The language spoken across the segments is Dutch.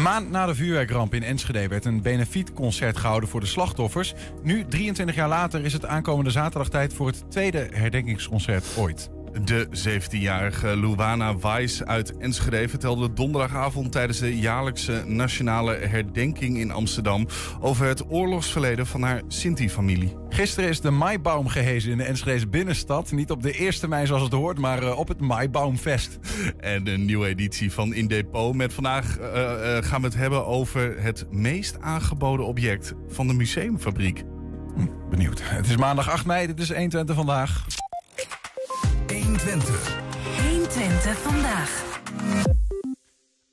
Een maand na de vuurwerkramp in Enschede werd een benefietconcert gehouden voor de slachtoffers. Nu, 23 jaar later, is het aankomende zaterdag tijd voor het tweede herdenkingsconcert ooit. De 17-jarige Luana Weiss uit Enschede vertelde donderdagavond tijdens de jaarlijkse nationale herdenking in Amsterdam over het oorlogsverleden van haar Sinti-familie. Gisteren is de Maibaum gehezen in de Enschedese binnenstad. Niet op de 1 mei zoals het hoort, maar eh, op het Maibaumfest. En een nieuwe editie van In Depot. Met vandaag uh, uh, gaan we het hebben over het meest aangeboden object van de museumfabriek. Hm, benieuwd. Het is maandag 8 mei, dit is 120 vandaag. 120. 120 vandaag.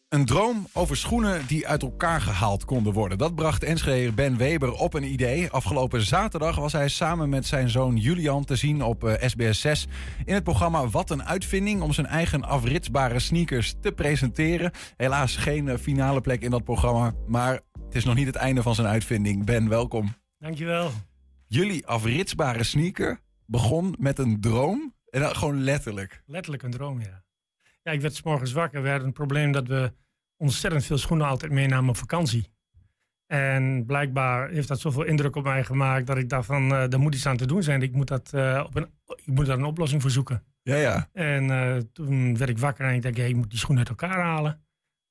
Een droom over schoenen die uit elkaar gehaald konden worden. Dat bracht Enschede Ben Weber op een idee. Afgelopen zaterdag was hij samen met zijn zoon Julian te zien op uh, SBS 6 in het programma Wat een uitvinding om zijn eigen afritsbare sneakers te presenteren. Helaas geen uh, finale plek in dat programma, maar het is nog niet het einde van zijn uitvinding. Ben, welkom. Dankjewel. Jullie afritsbare sneaker begon met een droom en gewoon letterlijk. Letterlijk een droom, ja. Ja, ik werd s morgens wakker. We hadden een probleem dat we ontzettend veel schoenen altijd meenamen op vakantie. En blijkbaar heeft dat zoveel indruk op mij gemaakt dat ik dacht van, uh, daar moet iets aan te doen zijn. Ik moet, dat, uh, op een, ik moet daar een oplossing voor zoeken. Ja, ja. En uh, toen werd ik wakker en ik dacht, hey, ik moet die schoenen uit elkaar halen.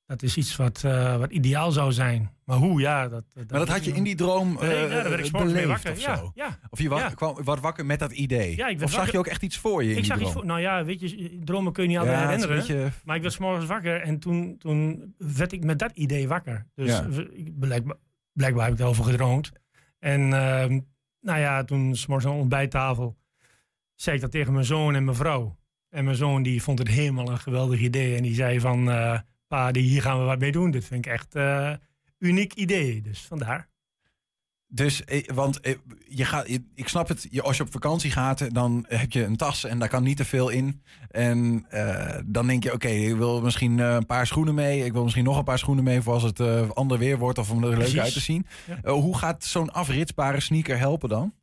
Dat is iets wat, uh, wat ideaal zou zijn. Maar hoe, ja. Dat, dat maar dat had je in die droom uh, nee, ja, daar werd ik beleefd wakker. of zo? Ja, of je ja. kwam wat wakker met dat idee? Ja, ik of zag wakker. je ook echt iets voor je in ik die zag droom? iets voor, nou ja, weet je, dromen kun je niet altijd herinneren. Beetje... Maar ik werd 's morgens wakker en toen, toen werd ik met dat idee wakker. Dus blijkbaar, blijkbaar heb ik erover gedroomd. En uh, nou ja, toen 's morgens aan de ontbijttafel zei ik dat tegen mijn zoon en mijn vrouw. En mijn zoon die vond het helemaal een geweldig idee. En die zei van, uh, pa, die, hier gaan we wat mee doen. Dit vind ik echt uh, uniek idee. Dus vandaar. Dus, eh, want eh, je gaat, ik snap het, als je op vakantie gaat, dan heb je een tas en daar kan niet te veel in. En uh, dan denk je, oké, okay, ik wil misschien een paar schoenen mee. Ik wil misschien nog een paar schoenen mee voor als het uh, ander weer wordt of om er leuk uit te zien. Ja. hoe gaat zo'n afritsbare sneaker helpen dan?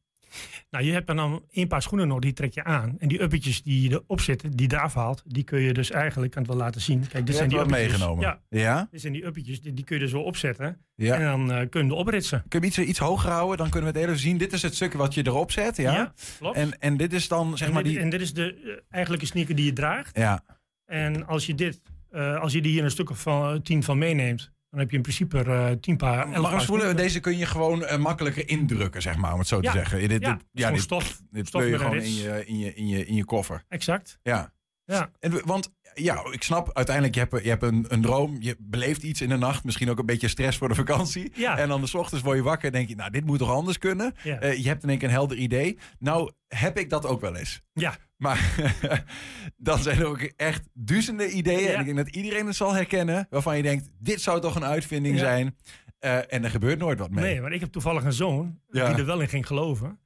Nou, je hebt dan een paar schoenen nog, die trek je aan. En die uppetjes die erop zitten, die je eraf haalt, die kun je dus eigenlijk, kan het wel laten zien. Kijk, dit zijn die uppetjes. meegenomen. Ja. ja. Dit zijn die uppetjes, die, die kun je er zo opzetten. Ja. En dan uh, kun je hem opritsen. Kun je hem iets, iets hoger houden, dan kunnen we het even zien. Dit is het stuk wat je erop zet, ja? ja klopt. En, en dit is dan, zeg en maar, dit, die... En dit is de uh, eigenlijke sneaker die je draagt. Ja. En als je dit, uh, als je die hier een stuk of van, tien van meeneemt, dan heb je in principe uh, tien paar. Maar als voelen, deze kun je gewoon uh, makkelijker indrukken, zeg maar, om het zo ja. te zeggen. Dit, ja, dit, ja, dit, stof. Dit stof je gewoon in je, in, je, in, je, in je koffer. Exact. Ja. Ja. En, want ja, ik snap uiteindelijk, je hebt, je hebt een, een droom, je beleeft iets in de nacht, misschien ook een beetje stress voor de vakantie. Ja. En dan de ochtends word je wakker en denk je, nou, dit moet toch anders kunnen? Ja. Uh, je hebt in één keer een helder idee. Nou, heb ik dat ook wel eens. Ja. Maar dan zijn er ook echt duizenden ideeën. Ja. En ik denk dat iedereen het zal herkennen. Waarvan je denkt, dit zou toch een uitvinding zijn. Uh, en er gebeurt nooit wat mee. Nee, maar ik heb toevallig een zoon die er wel in ging geloven.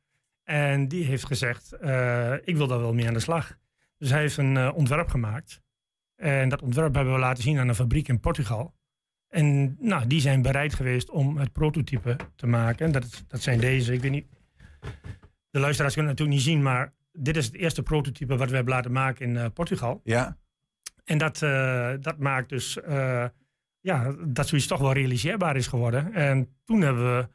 En die heeft gezegd, uh, ik wil daar wel mee aan de slag. Dus hij heeft een uh, ontwerp gemaakt. En dat ontwerp hebben we laten zien aan een fabriek in Portugal. En nou, die zijn bereid geweest om het prototype te maken. Dat, dat zijn deze, ik weet niet... De luisteraars kunnen het natuurlijk niet zien, maar dit is het eerste prototype wat we hebben laten maken in uh, Portugal. Ja. En dat, uh, dat maakt dus uh, ja, dat zoiets toch wel realiseerbaar is geworden. En toen hebben we,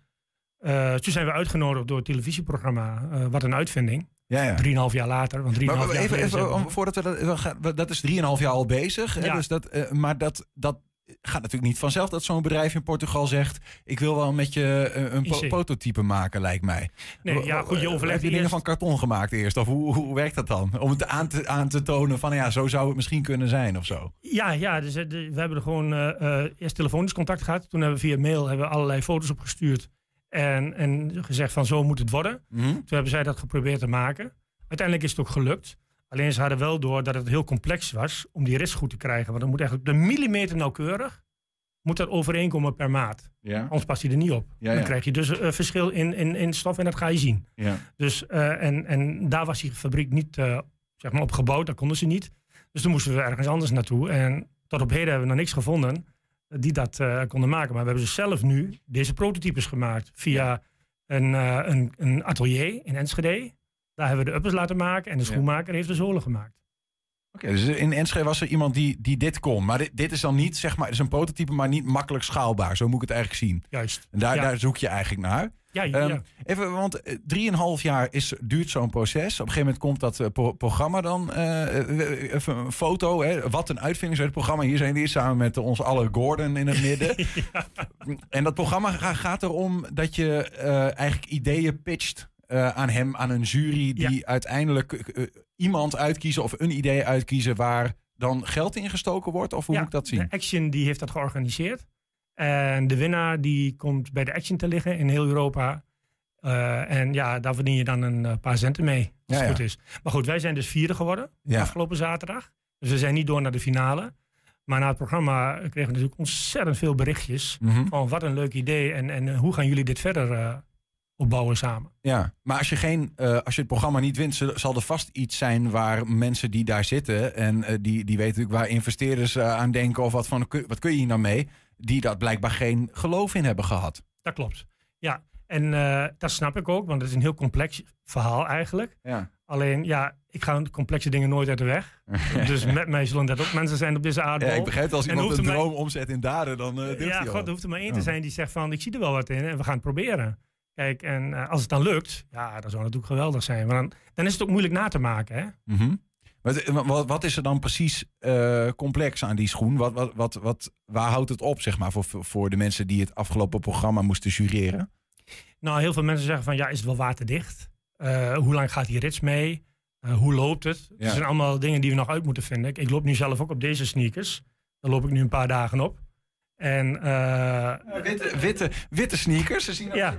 toen zijn we uitgenodigd door het televisieprogramma Wat een uitvinding. Ja, ja. Drieënhalf jaar later. Want maar, jaar even, even we... om, voordat we dat, dat is drieënhalf jaar al bezig. Hè? Ja. Dus dat, maar dat, dat gaat natuurlijk niet vanzelf dat zo'n bedrijf in Portugal zegt: Ik wil wel met je uh, een po prototype maken, lijkt mij. Nee, ja, goed, je overlegt. Heb je dingen van karton gemaakt eerst? Of hoe, hoe werkt dat dan? Om het aan te, aan te tonen van ja, zo zou het misschien kunnen zijn of zo. Ja, ja dus, we hebben er gewoon uh, eerst telefonisch contact gehad. Toen hebben we via mail hebben we allerlei foto's opgestuurd. En, en gezegd van zo moet het worden. Mm -hmm. Toen hebben zij dat geprobeerd te maken. Uiteindelijk is het ook gelukt. Alleen ze hadden wel door dat het heel complex was om die rits goed te krijgen. Want dan moet eigenlijk de millimeter nauwkeurig moet dat overeenkomen per maat. Ja. Anders past hij er niet op. Ja, ja. Dan krijg je dus een uh, verschil in, in, in stof en dat ga je zien. Ja. Dus, uh, en, en daar was die fabriek niet uh, zeg maar op gebouwd, dat konden ze niet. Dus toen moesten we ergens anders naartoe. En tot op heden hebben we nog niks gevonden die dat uh, konden maken. Maar we hebben dus zelf nu deze prototypes gemaakt via een, een, een atelier in Enschede. Daar hebben we de uppers laten maken en de schoenmaker heeft de zolen gemaakt. Oké, dus in Enschede was er iemand die, die dit kon. Maar dit, dit is dan niet, zeg maar, het is een prototype, maar niet makkelijk schaalbaar. Zo moet ik het eigenlijk zien. Juist. En daar, Ja. daar zoek je eigenlijk naar. Ja, ja, Ehm. Even, want eh, drieënhalf jaar is, duurt zo'n proces. Op een gegeven moment komt dat eh, pro- programma dan. eh, even een foto. Hè, wat een uitvinding het programma. Hier zijn die samen met ons alle Gordon in het midden. En dat programma ga- gaat erom dat je eigenlijk ideeën pitcht eh, aan hem, aan een jury. Die uiteindelijk eh, iemand uitkiezen of een idee uitkiezen waar dan geld in gestoken wordt. Of hoe Ja, moet ik dat zien? De Action die heeft dat georganiseerd. En de winnaar die komt bij de Action te liggen in heel Europa. Eh, en ja, daar verdien je dan een paar centen mee, als Ja, het goed is. Maar goed, wij zijn dus vierde geworden afgelopen zaterdag. Dus we zijn niet door naar de finale. Maar na het programma kregen we natuurlijk ontzettend veel berichtjes. Mhm. Van wat een leuk idee en, en hoe gaan jullie dit verder opbouwen samen. Ja, maar als je, geen, eh, als je het programma niet wint, zal er vast iets zijn waar mensen die daar zitten en eh, die, die weten natuurlijk waar investeerders eh, aan denken of wat van wat kun je hier nou mee, die dat blijkbaar geen geloof in hebben gehad. Dat klopt. Ja, en dat snap ik ook, want het is een heel complex verhaal eigenlijk. Ja. Alleen, ja, ik ga complexe dingen nooit uit de weg. dus met mij zullen dat ook mensen zijn op deze aardbol. Ja, ik begrijp als iemand een droom omzet in daden, dan ja, god, er hoeft er maar één te zijn die zegt van, ik zie er wel wat in en we gaan het proberen. Kijk, en eh, als het dan lukt, ja, dat zou natuurlijk geweldig zijn. Maar dan, dan is het ook moeilijk na te maken, hè? Mhm. Wat, wat, wat is er dan precies eh, complex aan die schoen? Wat, wat, wat, wat, waar houdt het op, zeg maar, voor, voor de mensen die het afgelopen programma moesten jureren? Nou, heel veel mensen zeggen van, ja, is het wel waterdicht? Eh, hoe lang gaat die rits mee? Eh, hoe loopt het? Ja. Dat zijn allemaal dingen die we nog uit moeten vinden. Ik, ik loop nu zelf ook op deze sneakers. Daar loop ik nu een paar dagen op. En eh, witte, witte, witte sneakers, ze zien er ja,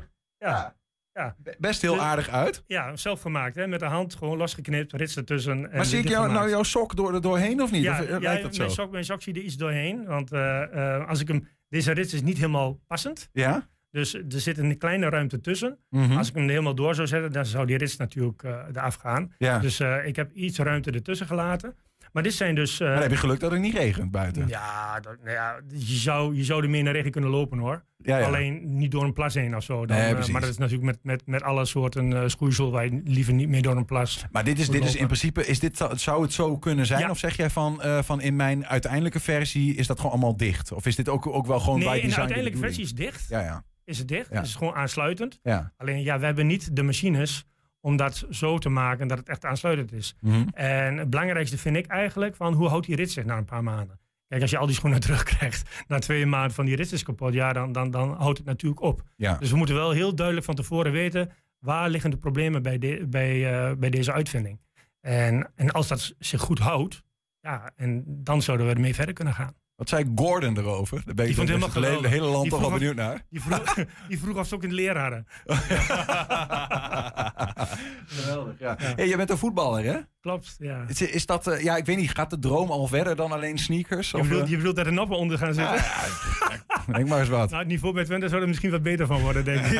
ja, ja. best heel aardig uit. ja, zelf gemaakt, hè? met de hand gewoon losgeknipt, rits ertussen. en Maar zie ik jou, nou jouw sok door, er doorheen of niet? Ja, of, eh, ja lijkt dat zo? mijn, sok, mijn sok zie er iets doorheen. Want eh, eh, als ik hem, deze rits is niet helemaal passend. Ja? Dus er zit een kleine ruimte tussen. Mhm. Als ik hem helemaal door zou zetten, dan zou die rits natuurlijk eh eraf gaan. ja. Dus ik heb iets ruimte ertussen gelaten. Maar dit zijn dus... eh, maar heb je geluk dat het niet regent buiten. ja, dat, nou ja, je, zou, je zou er meer de regen kunnen lopen hoor. Ja, ja. Alleen niet door een plas heen of zo. Dan, Nee, eh, maar dat is natuurlijk met, met, met alle soorten eh schoeisel waar je liever niet meer door een plas. Maar dit is, dit is in principe, is dit, zou het zo kunnen zijn? Ja. Of zeg jij van, van in mijn uiteindelijke versie is dat gewoon allemaal dicht? Of is dit ook, ook wel gewoon bij nee, in de design uiteindelijke versie is dicht. Ja, ja. Is het dicht. Ja. Het is gewoon aansluitend. ja. Alleen ja, we hebben niet de machines om dat zo te maken dat het echt aansluitend is. Mhm. En het belangrijkste vind ik eigenlijk van hoe houdt die rits zich na een paar maanden? Kijk, als je al die schoenen terugkrijgt na twee maanden van die rits is kapot, ja, dan, dan, dan houdt het natuurlijk op. ja. Dus we moeten wel heel duidelijk van tevoren weten waar liggen de problemen bij, de, bij, eh, bij deze uitvinding. En, en als dat zich goed houdt, ja, en dan zouden we ermee verder kunnen gaan. Wat zei Gordon erover? Daar ben ik vond toch het hele, land toch wel benieuwd naar. Die vroeg, die vroeg of ze ook in de leer hadden. Geweldig, ja. Hey, je bent een voetballer, hè? Klopt, ja. Is, is dat, eh, ja, ik weet niet, gaat de droom al verder dan alleen sneakers? Je Of, bedoelt, eh? je bedoelt dat er noppen onder gaan zitten? Denk maar eens wat. Nou, het niveau bij Twente zou er misschien wat beter van worden, denk ik.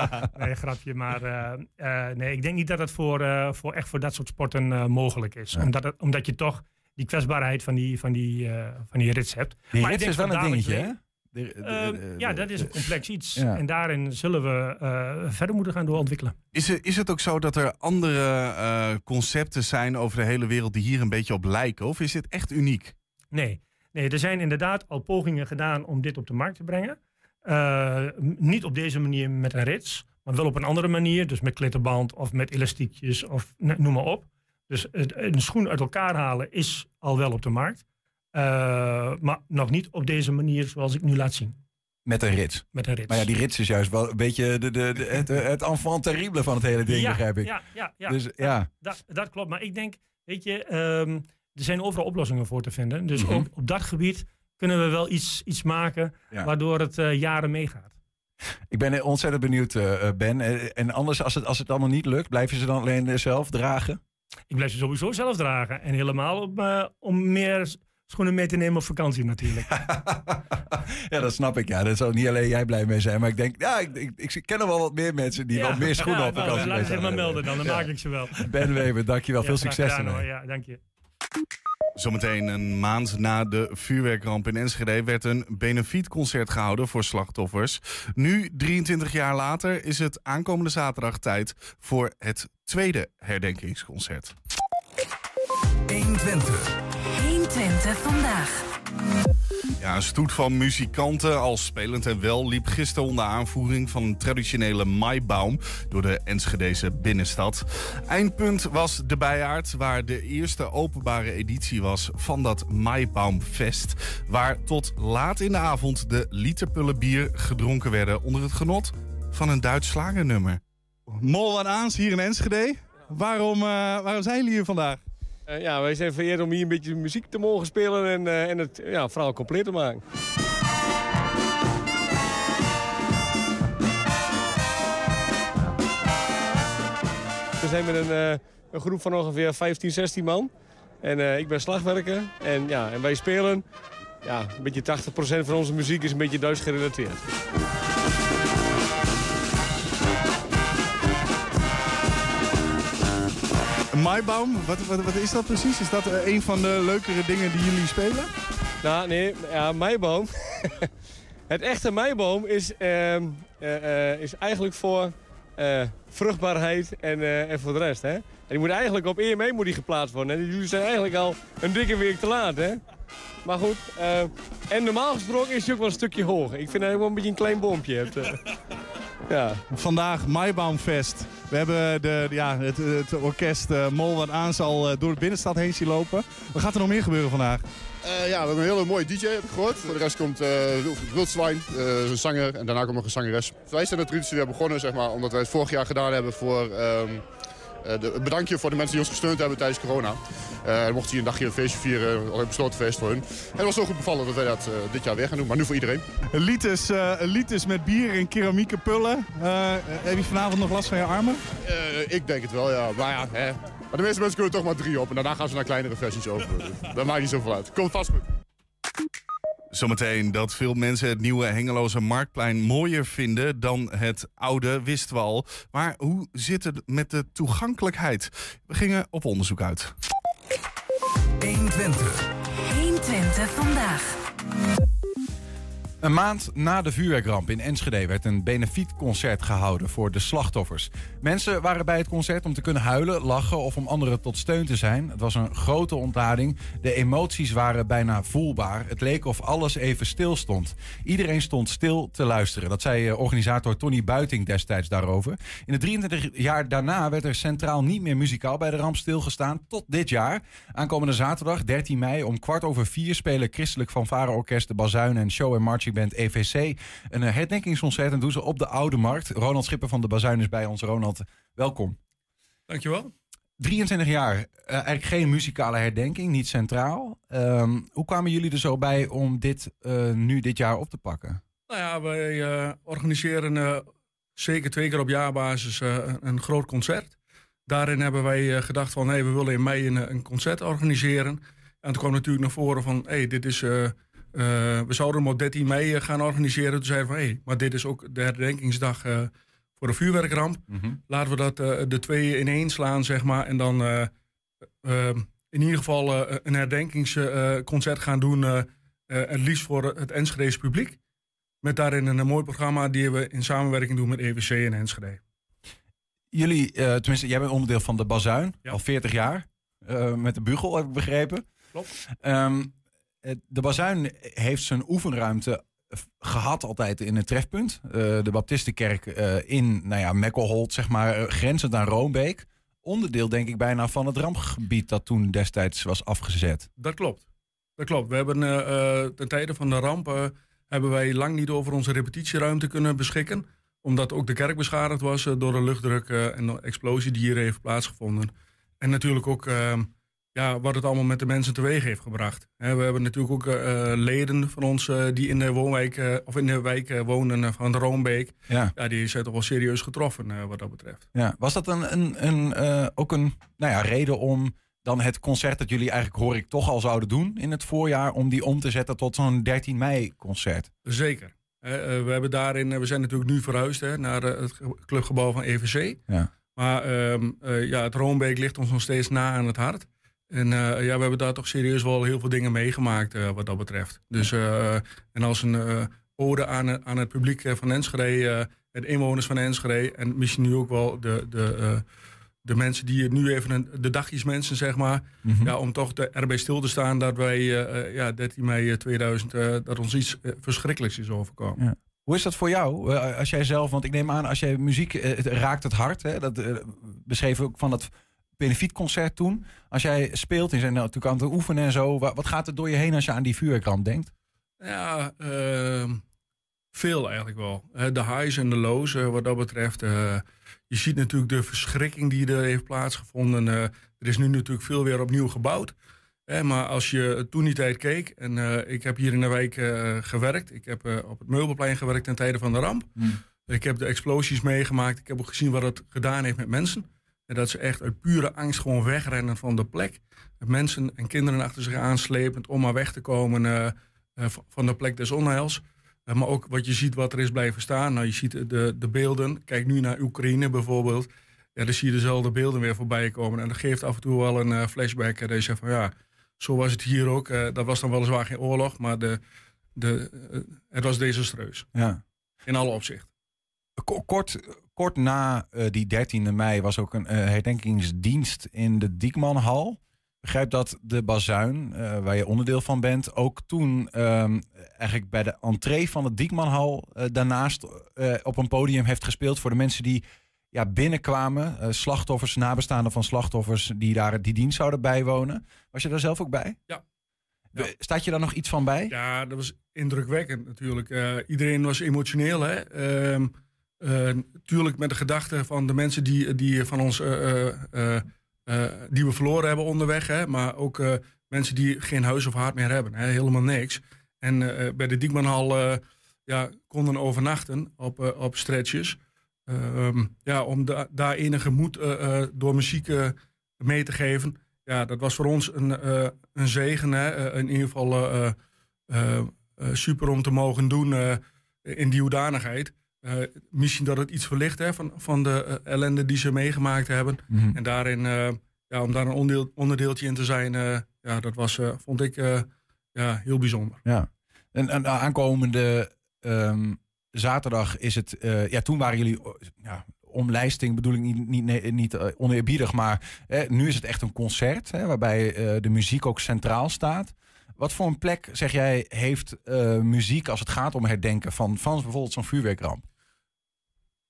nee, grapje. Maar eh, eh, nee, ik denk niet dat het voor, eh, voor echt voor dat soort sporten eh, mogelijk is. Ja. Omdat, het, omdat je toch die kwetsbaarheid van die, van die, eh, van die rits hebt. Die Maar ik rits denk is wel een dingetje, hè? dadelijk De- de- Eh, de- ja, dat is een complex iets. Ja. En daarin zullen we eh, verder moeten gaan doorontwikkelen. Is, het- is het ook zo dat er andere eh, concepten zijn over de hele wereld die hier een beetje op lijken? Of is dit echt uniek? Nee. nee, er zijn inderdaad al pogingen gedaan om dit op de markt te brengen. Eh, niet op deze manier met een rits, maar wel op een andere manier. Dus met klittenband of met elastiekjes of noem maar op. Dus een schoen uit elkaar halen is al wel op de markt. Eh, maar nog niet op deze manier zoals ik nu laat zien. Met een rits. Met een rits. Maar ja, die rits is juist wel een beetje de, de, de- het, het enfant terrible van het hele ding, ja, begrijp ik. Ja, ja, ja. Dus ja, Dat, dat klopt. Maar ik denk, weet je, ehm, er zijn overal oplossingen voor te vinden. Dus Mhm. ook op dat gebied kunnen we wel iets, iets maken Ja. waardoor het eh, jaren meegaat. ik ben ontzettend benieuwd, eh, Ben. En anders, als het, als het allemaal niet lukt, blijven ze dan alleen zelf dragen? Ik blijf ze sowieso zelf dragen. En helemaal om, eh, om meer schoenen mee te nemen op vakantie natuurlijk. ja, dat snap ik. Ja, daar zal niet alleen jij blij mee zijn. Maar ik denk, ja, ik, ik, ik ken er wel wat meer mensen die Ja. wat meer schoenen Ja, op nou, vakantie Laat mee ze maar melden dan, dan Ja. maak ik ze wel. Ben Weber, dankjewel. Veel succes gedaan, hoor. Ja, dank je. Zometeen een maand na de vuurwerkramp in Enschede werd een benefietconcert gehouden voor slachtoffers. Nu, 23 jaar later, is het aankomende zaterdag tijd voor het tweede herdenkingsconcert. 120 120. 120 vandaag. Ja, een stoet van muzikanten als spelend en wel liep gisteren onder aanvoering van een traditionele Maibaum door de Enschedeze binnenstad. Eindpunt was de Bijaard, waar de eerste openbare editie was van dat Maibaumfest. Waar tot laat in de avond de literpullen bier gedronken werden onder het genot van een Duits slagernummer. Mol wat Aans hier in Enschede. Waarom, uh, waarom zijn jullie hier vandaag? Uh, ja, wij zijn vereerd om hier een beetje muziek te mogen spelen en, uh, en het ja, verhaal compleet te maken. We zijn met een, uh, een groep van ongeveer 15, 16 man. En ik ben slagwerker. En, ja, en wij spelen, ja, een beetje 80% van onze muziek is een beetje Duits gerelateerd. Maibaum, wat, wat, wat, is dat precies? Is dat uh, een van de leukere dingen die jullie spelen? Nou, nee, ja, Maiboom. het echte Maiboom is, uh, uh, is eigenlijk voor vruchtbaarheid en, en voor de rest. Hè? En die moet eigenlijk op EME moet die geplaatst worden. En jullie zijn eigenlijk al een dikke week te laat. Hè? Maar goed, en normaal gesproken is hij ook wel een stukje hoger. Ik vind dat je wel een beetje een klein boompje hebt. Ja. Vandaag Maibaumfest. We hebben de, ja, het, het orkest uh, Mol wat aan zal uh, door de binnenstad heen zien lopen. Wat gaat er nog meer gebeuren vandaag? Uh, ja, we hebben een hele mooie DJ heb ik gehoord. Voor de rest komt uh, Wildzwijn, een zanger en daarna komt nog een zangeres. Wij zijn de traditie weer begonnen, zeg maar, omdat wij het vorig jaar gedaan hebben voor... Um, uh, de, bedankje voor de mensen die ons gesteund hebben tijdens corona. Uh, dan mochten hier een dagje een feestje vieren, al een besloten feest voor hun. En het was zo goed bevallen dat wij dat uh, dit jaar weer gaan doen, maar nu voor iedereen. Lites, lites met bier en keramieke pullen. heb je vanavond nog last van je armen? ik denk het wel, ja. Maar ja, hè. Maar de meeste mensen kunnen er toch maar drie op en daarna gaan ze naar kleinere versies over. dat maakt niet zoveel uit. Komt vast goed. Zometeen dat veel mensen het nieuwe Hengeloze Marktplein mooier vinden dan het oude Wistwal. Maar hoe zit het met de toegankelijkheid? We gingen op onderzoek uit. 120. 120 vandaag. Een maand na de vuurwerkramp in Enschede werd een benefietconcert gehouden voor de slachtoffers. Mensen waren bij het concert om te kunnen huilen, lachen of om anderen tot steun te zijn. Het was een grote ontlading. De emoties waren bijna voelbaar. Het leek of alles even stil stond. Iedereen stond stil te luisteren. Dat zei eh, organisator Tony Buiting destijds daarover. In de 23 jaar daarna werd er centraal niet meer muzikaal bij de ramp stilgestaan. Tot dit jaar. Aankomende zaterdag, 13 mei, om kwart over vier spelen Christelijk Fanfareorkest, de Bazuin en Show en Marching Band EVC. Een eh, herdenkingsconcert en doen ze op de Oude Markt. Ronald Schipper van de Bazuin is bij ons. Ronald, welkom. Dankjewel. 23 jaar, uh, eigenlijk geen muzikale herdenking, niet centraal. Um, hoe kwamen jullie er zo bij om dit uh, nu dit jaar op te pakken? Nou ja, wij uh, organiseren zeker twee keer op jaarbasis een groot concert. Daarin hebben wij gedacht van, hey, we willen in mei een, een concert organiseren. En toen kwam natuurlijk naar voren van, hey, dit is we zouden hem op 13 mei eh, gaan organiseren. Toen zeiden we van, hé, hey, maar dit is ook de herdenkingsdag uh, voor de vuurwerkramp. Mm -hmm. Laten we dat uh, de twee in één slaan, zeg maar. En dan in ieder geval een herdenkingsconcert gaan doen. het liefst voor het Enschedese publiek. Met daarin een, mooi programma die we in samenwerking doen met EWC en Enschede. Jullie, tenminste, jij bent onderdeel van de Bazuin, ja. al 40 jaar. met de Bugel, heb ik begrepen. Klopt. Um, de bazuin heeft zijn oefenruimte gehad altijd in het trefpunt. Uh, de Baptistenkerk uh, in nou ja, Mekkelholt, zeg maar, uh, grenzend aan Roombeek. Onderdeel, denk ik, bijna van het rampgebied dat toen destijds was afgezet. Dat klopt. Dat klopt. We hebben ten tijde van de ramp hebben wij lang niet over onze repetitieruimte kunnen beschikken. Omdat ook de kerk beschadigd was door de luchtdruk en de explosie die hier heeft plaatsgevonden. En natuurlijk ook ja, wat het allemaal met de mensen teweeg heeft gebracht. we hebben natuurlijk ook uh, leden van ons uh, die in de woonwijk of in de wijk wonen van de Roombeek. Ja. ja, die zijn toch wel serieus getroffen wat dat betreft. Ja, was dat een, een, een ook een nou ja, reden om dan het concert dat jullie eigenlijk hoor ik toch al zouden doen in het voorjaar, om die om te zetten tot zo'n 13 mei concert? Zeker. we hebben daarin, we zijn natuurlijk nu verhuisd hè, naar het clubgebouw van EVC. Ja. Maar ehm, ja, het Roombeek ligt ons nog steeds na aan het hart. En uh, ja, we hebben daar toch serieus wel heel veel dingen meegemaakt uh, wat dat betreft. Dus, uh, en als een ode aan, aan het publiek van Enschede, het inwoners van Enschede... en misschien nu ook wel de, de, de mensen die nu even een, de dagjesmensen, zeg maar. Mhm. Ja, om toch de, erbij stil te staan dat wij eh, eh, ja, 13 mei 2000, eh, dat ons iets eh, verschrikkelijks is overkomen. Ja. Hoe is dat voor jou? Eh, Als jij zelf, want ik neem aan, als jij muziek eh, het raakt het hart. Hè? Dat eh, beschreef ook van dat benefietconcert toen. Als jij speelt en je bent nou natuurlijk aan het oefenen en zo. wa- Wat gaat er door je heen als je aan die vuurwerkramp denkt? Ja, ehm, veel eigenlijk wel. Eh, de highs en de lows eh, wat dat betreft. eh, je ziet natuurlijk de verschrikking die er heeft plaatsgevonden. Er is nu natuurlijk veel weer opnieuw gebouwd. Hè, maar als je toen die tijd keek, en ik heb hier in de wijk gewerkt. Ik heb op het Meubelplein gewerkt ten tijde van de ramp. Ik heb de explosies meegemaakt. Ik heb ook gezien wat het gedaan heeft met mensen. En dat ze echt uit pure angst gewoon wegrennen van de plek. Mensen en kinderen achter zich aanslepend om maar weg te komen eh, eh, van de plek des onheils. Eh, maar ook wat je ziet wat er is blijven staan. Nou, je ziet de, de beelden. Kijk nu naar Oekraïne bijvoorbeeld. Ja, dan zie je dezelfde beelden weer voorbij komen. En dat geeft af en toe wel een flashback. En je zegt van ja, zo was het hier ook. Dat was dan weliswaar geen oorlog, maar de, de, het was desastreus. Ja. In alle opzichten. Ko- Kort, kort na eh, die 13e mei was ook een eh, herdenkingsdienst in de Diekmanhal. Ik begrijp dat de bazuin, eh, waar je onderdeel van bent, ook toen ehm, eigenlijk bij de entree van de Diekmanhal daarnaast op een podium heeft gespeeld voor de mensen die ja, binnenkwamen. slachtoffers, nabestaanden van slachtoffers die daar die dienst zouden bijwonen. Was je daar zelf ook bij? Ja. Staat je daar nog iets van bij? Ja, dat was indrukwekkend natuurlijk. Iedereen was emotioneel. Hè? Ehm, eh, tuurlijk met de gedachte van de mensen die, die van ons eh, eh, eh, eh, die we verloren hebben onderweg. Hè? Maar ook eh, mensen die geen huis of haard meer hebben. Hè? Helemaal niks. En eh, bij de Diekmanhal eh, ja, konden overnachten op, eh, op stretches. Ehm, ja, om da- daar enige moed eh, eh, door muziek eh, mee te geven. Ja, dat was voor ons een, eh, een zegen. Hè? Eh, in ieder geval eh, eh, eh, super om te mogen doen eh, in die hoedanigheid. Eh, misschien dat het iets verlicht hè, van, van de eh, ellende die ze meegemaakt hebben. Mhm. En daarin, eh, ja, om daar een onderdeel, onderdeeltje in te zijn, ja, dat was, vond ik ja, heel bijzonder. Ja. En, en aankomende ehm, zaterdag is het. ja, toen waren jullie. oh, Ja, omlijsting bedoel ik niet, niet, nee, niet oneerbiedig, maar nu is het echt een concert. Hè, waarbij de muziek ook centraal staat. Wat voor een plek, zeg jij, heeft muziek als het gaat om herdenken van, van bijvoorbeeld zo'n vuurwerkramp?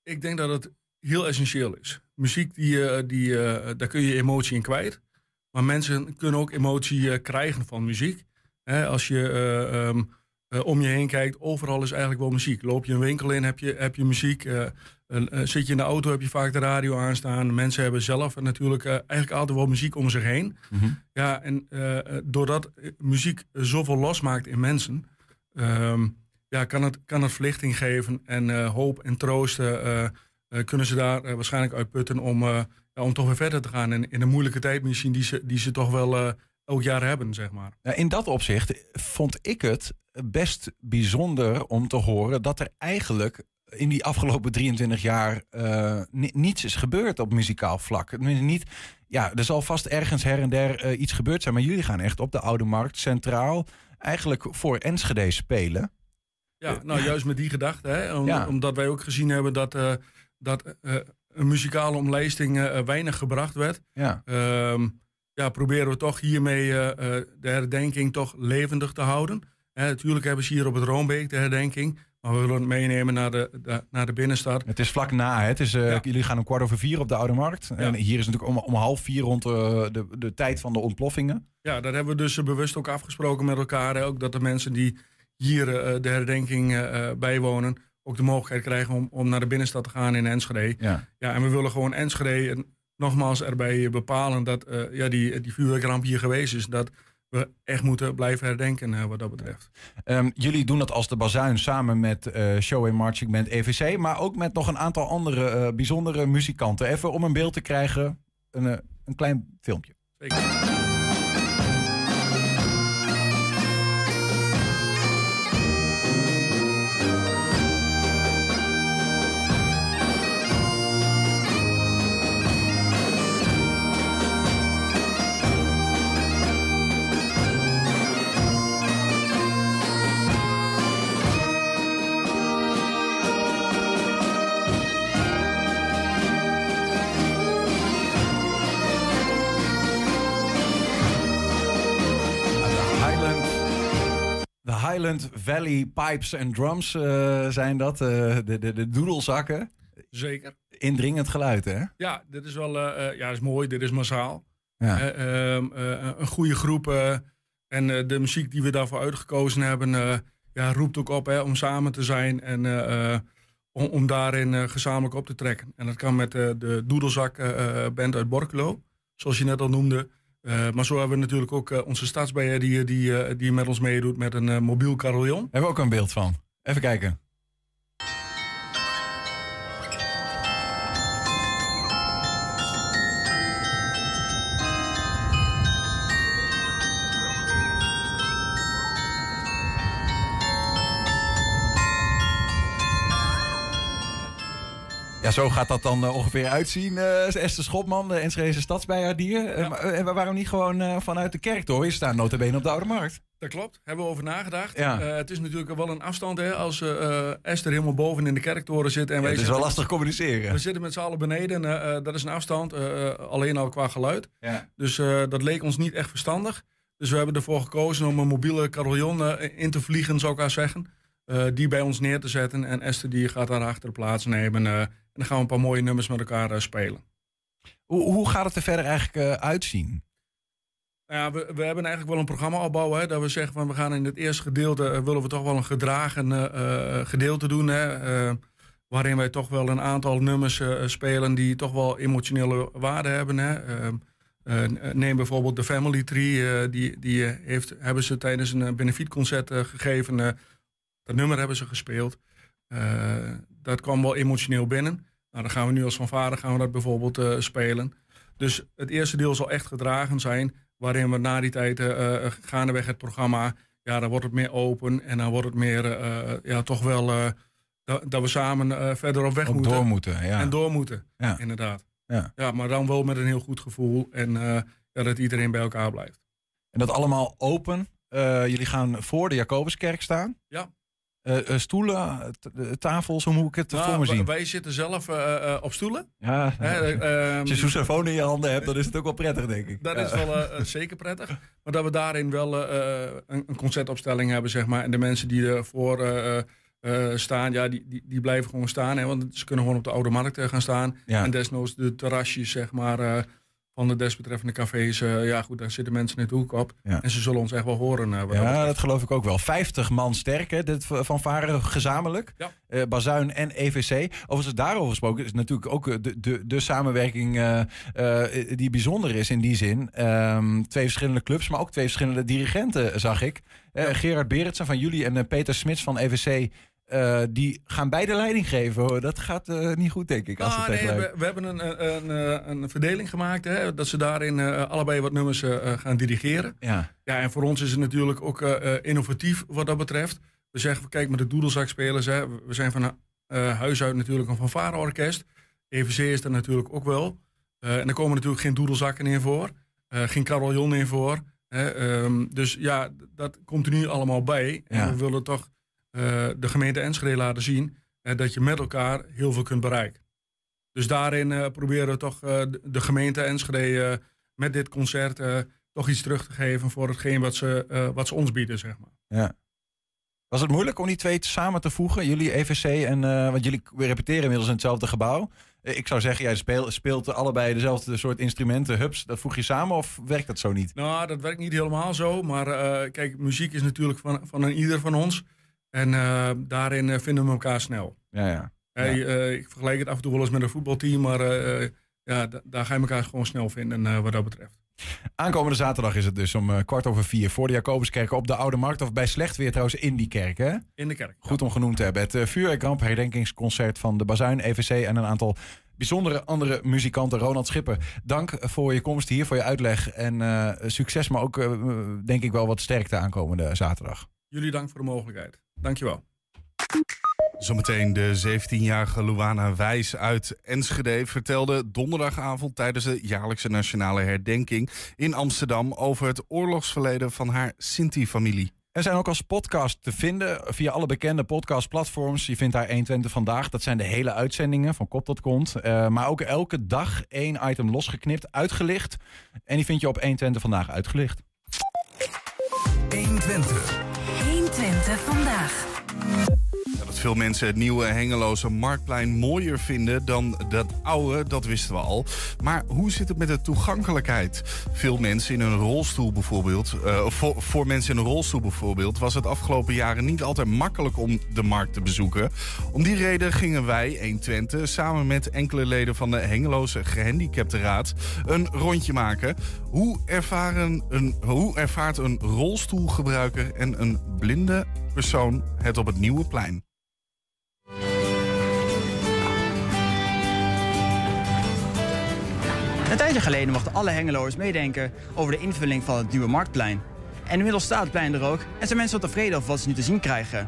Ik denk dat het heel essentieel is. Muziek, die, eh, die, eh, daar kun je emotie in kwijt. Maar mensen kunnen ook emotie eh, krijgen van muziek. Als je eh, ehm, eh, om je heen kijkt, overal is eigenlijk wel muziek. Loop je een winkel in, heb je, heb je muziek. Zit je in de auto, heb je vaak de radio aanstaan. Mensen hebben zelf natuurlijk eigenlijk altijd wel muziek om zich heen. Ja, en doordat muziek zoveel losmaakt in mensen, ehm, ja, kan, het, kan het verlichting geven en eh, hoop en troosten. eh, eh, kunnen ze daar waarschijnlijk uit putten om, om toch weer verder te gaan. In een moeilijke tijd misschien die ze, die ze toch wel elk jaar hebben, zeg maar. Ja, in dat opzicht vond ik het best bijzonder om te horen dat er eigenlijk in die afgelopen 23 jaar ni- niets is gebeurd op muzikaal vlak. Niet, ja, er zal vast ergens her en der iets gebeurd zijn, maar jullie gaan echt op de Oude Markt centraal eigenlijk voor Enschede spelen. Ja, nou juist met die gedachte. Hè, om- Ja. Omdat wij ook gezien hebben dat, eh, dat eh, een muzikale omlijsting eh, weinig gebracht werd. Ja. Ehm, ja, proberen we toch hiermee eh, eh, de herdenking toch levendig te houden. Natuurlijk hebben ze hier op het Roombeek de herdenking. Maar we willen het meenemen naar de, de- naar de binnenstad. Het is vlak na. Hè? Het is, eh, Ja. Jullie gaan om kwart over vier op de Oude Markt. En hier is natuurlijk om, om half vier rond eh, de, de tijd van de ontploffingen. Ja, dat hebben we dus eh, bewust ook afgesproken met elkaar. Hè, ook dat de mensen die hier eh, de herdenking eh, bijwonen... ook de mogelijkheid krijgen om, om naar de binnenstad te gaan in Enschede. Ja. Ja, en we willen gewoon Enschede en nogmaals erbij bepalen... dat ja, die, die vuurwerkramp hier geweest is. Dat we echt moeten blijven herdenken wat dat betreft. Ehm, jullie doen dat als de bazuin samen met Show en Marching Band EVC, maar ook met nog een aantal andere bijzondere muzikanten. Even om een beeld te krijgen, een, een klein filmpje. Zeker. Highland Valley Pipes and Drums eh, zijn dat. eh, de, de, de doedelzakken. Zeker. Indringend geluid, hè? Ja, dit is wel eh, ja, dit is mooi. Dit is massaal. Ja. Eh, ehm, eh, een goede groep. en de muziek die we daarvoor uitgekozen hebben, ja, roept ook op hè, om samen te zijn en om, om daarin gezamenlijk op te trekken. En dat kan met de Doedelzak band uit Borculo, zoals je net al noemde. Eh, maar zo hebben we natuurlijk ook eh, onze stadsbijer die, die, eh, die met ons meedoet met een mobiel carillon. Hebben we ook een beeld van. Even kijken. Ja, zo gaat dat dan eh, ongeveer uitzien. eh Esther Schopman, de Enschede stadsbijaardier. Eh, waarom niet gewoon vanuit de kerk door? Je staat notabene op de Oude Markt. Dat klopt, hebben we over nagedacht. Ja. Het is natuurlijk wel een afstand hè, als Esther helemaal boven in de kerktoren zit. En Ja, wij het is wel lastig communiceren. We zitten met z'n allen beneden. dat is een afstand, alleen al qua geluid. Ja. Dus dat leek ons niet echt verstandig. Dus we hebben ervoor gekozen om een mobiele carillon in te vliegen, zou ik haar zeggen. Die bij ons neer te zetten. En Esther die gaat daar achter plaats nemen. eh, en dan gaan we een paar mooie nummers met elkaar eh, spelen. Hoe, hoe gaat het er verder eigenlijk eh, uitzien? Nou Ja, we, we hebben eigenlijk wel een programma opbouwen. Hè, dat we zeggen van we gaan in het eerste gedeelte eh, willen we toch wel een gedragen gedeelte doen. Hè, waarin wij toch wel een aantal nummers spelen die toch wel emotionele waarde hebben. Hè. Eh, eh, neem bijvoorbeeld de Family Tree. die die heeft, hebben ze tijdens een benefietconcert gegeven. dat nummer hebben ze gespeeld. Dat kwam wel emotioneel binnen. Nou, dan gaan we nu als fanfare gaan we dat bijvoorbeeld eh, spelen. Dus het eerste deel zal echt gedragen zijn waarin we na die tijd eh, gaandeweg het programma, ja, dan wordt het meer open en dan wordt het meer, ja, toch wel dat, dat we samen verder op weg moeten. door moeten, ja. En door moeten, Ja. inderdaad. Ja. ja, maar dan wel met een heel goed gevoel en ja, dat iedereen bij elkaar blijft. En dat allemaal open. Jullie gaan voor de Jacobuskerk staan. Ja. Eh, eh, stoelen, eh, tafels, hoe moet ik het Nou, voor me zien? Wij zitten zelf op stoelen. Ja, ehm, als je zo'n telefoon in je handen hebt, dan is het ook wel prettig, denk ik. Dat Ja. is wel zeker prettig. Maar dat we daarin wel een, een concertopstelling hebben, zeg maar. En de mensen die ervoor staan, ja, die, die, die blijven gewoon staan. Hè, want ze kunnen gewoon op de Oude Markt gaan staan. Ja. En desnoods de terrasjes, zeg maar, van de desbetreffende cafés. eh, ja, goed, daar zitten mensen net de hoek op. Ja. En ze zullen ons echt wel horen. eh, Ja, dat geloof ik ook wel. 50 man sterk, hè, dit van Varen gezamenlijk. Ja. Eh, Bazuin en EVC. Overigens, daarover gesproken is natuurlijk ook de, de, de samenwerking die bijzonder is in die zin. Ehm, twee verschillende clubs, maar ook twee verschillende dirigenten, zag ik. Gerard Berendsen van jullie en Peter Smits van EVC. Eh, die gaan beide leiding geven. hoor. Dat gaat eh, niet goed, denk ik. Als Ah, het nee, we, we hebben een, een, een, een verdeling gemaakt. Hè, dat ze daarin eh, allebei wat nummers eh, eh, gaan dirigeren. Ja. Ja, en voor ons is het natuurlijk ook eh, eh, innovatief wat dat betreft. We zeggen, kijk, met de doedelzakspelers, hè, we zijn van eh, huis uit natuurlijk een fanfareorkest. EVC is er natuurlijk ook wel. Eh, en er komen natuurlijk geen doedelzakken in voor. eh, geen carillon in voor. Hè, ehm, dus ja, dat komt er nu allemaal bij. Ja. En we willen toch eh, de gemeente Enschede laten zien... eh, dat je met elkaar heel veel kunt bereiken. Dus daarin eh, proberen we toch eh, de, gemeente Enschede eh, met dit concert... eh, toch iets terug te geven voor hetgeen wat ze, eh, wat ze ons bieden, zeg maar. Ja. Was het moeilijk om die twee samen te voegen? Jullie EVC en... eh, want jullie repeteren inmiddels in hetzelfde gebouw. Eh, ik zou zeggen, jij speel- speelt allebei dezelfde soort instrumenten. Hups, dat voeg je samen of werkt dat zo niet? Nou, dat werkt niet helemaal zo. Maar eh, kijk, muziek is natuurlijk van, van een ieder van ons. En eh, daarin eh, vinden we elkaar snel. Ja, ja. Hey, eh, ik vergelijk het af en toe wel eens met een voetbalteam. Maar ja, da- daar ga je elkaar gewoon snel vinden wat dat betreft. Aankomende zaterdag is het dus om kwart over vier voor de Jacobuskerk op de Oude Markt. Of bij slecht weer trouwens in die kerk, hè? In de kerk. Goed om genoemd te hebben. Het uh, Vuurwerkramp herdenkingsconcert van de Bazuin, EVC en een aantal bijzondere andere muzikanten. Ronald Schipper, dank voor je komst hier, voor je uitleg. En succes, maar ook denk ik wel wat sterkte aankomende zaterdag. Jullie dank voor de mogelijkheid. Dankjewel. Zometeen de 17-jarige Luana Wijs uit Enschede vertelde donderdagavond tijdens de jaarlijkse nationale herdenking in Amsterdam over het oorlogsverleden van haar Sinti-familie. En zijn ook als podcast te vinden via alle bekende podcastplatforms. Je vindt daar 120 vandaag. Dat zijn de hele uitzendingen van kop tot kont. Uh, maar ook elke dag één item losgeknipt, uitgelicht. En die vind je op 120 vandaag uitgelicht. 120. 120 vandaag. Dat veel mensen het nieuwe Hengeloze Marktplein mooier vinden dan dat oude, dat wisten we al. Maar hoe zit het met de toegankelijkheid? Veel mensen in een rolstoel bijvoorbeeld, eh, voor, voor mensen in een rolstoel bijvoorbeeld, was het afgelopen jaren niet altijd makkelijk om de markt te bezoeken. Om die reden gingen wij, 120, samen met enkele leden van de Hengeloze Gehandicaptenraad een rondje maken. Hoe, ervaren een, hoe ervaart een rolstoelgebruiker en een blinde persoon het op het nieuwe plein? Een tijdje geleden mochten alle Hengeloers meedenken over de invulling van het nieuwe marktplein. En inmiddels staat het plein er ook en zijn mensen wel tevreden over wat ze nu te zien krijgen.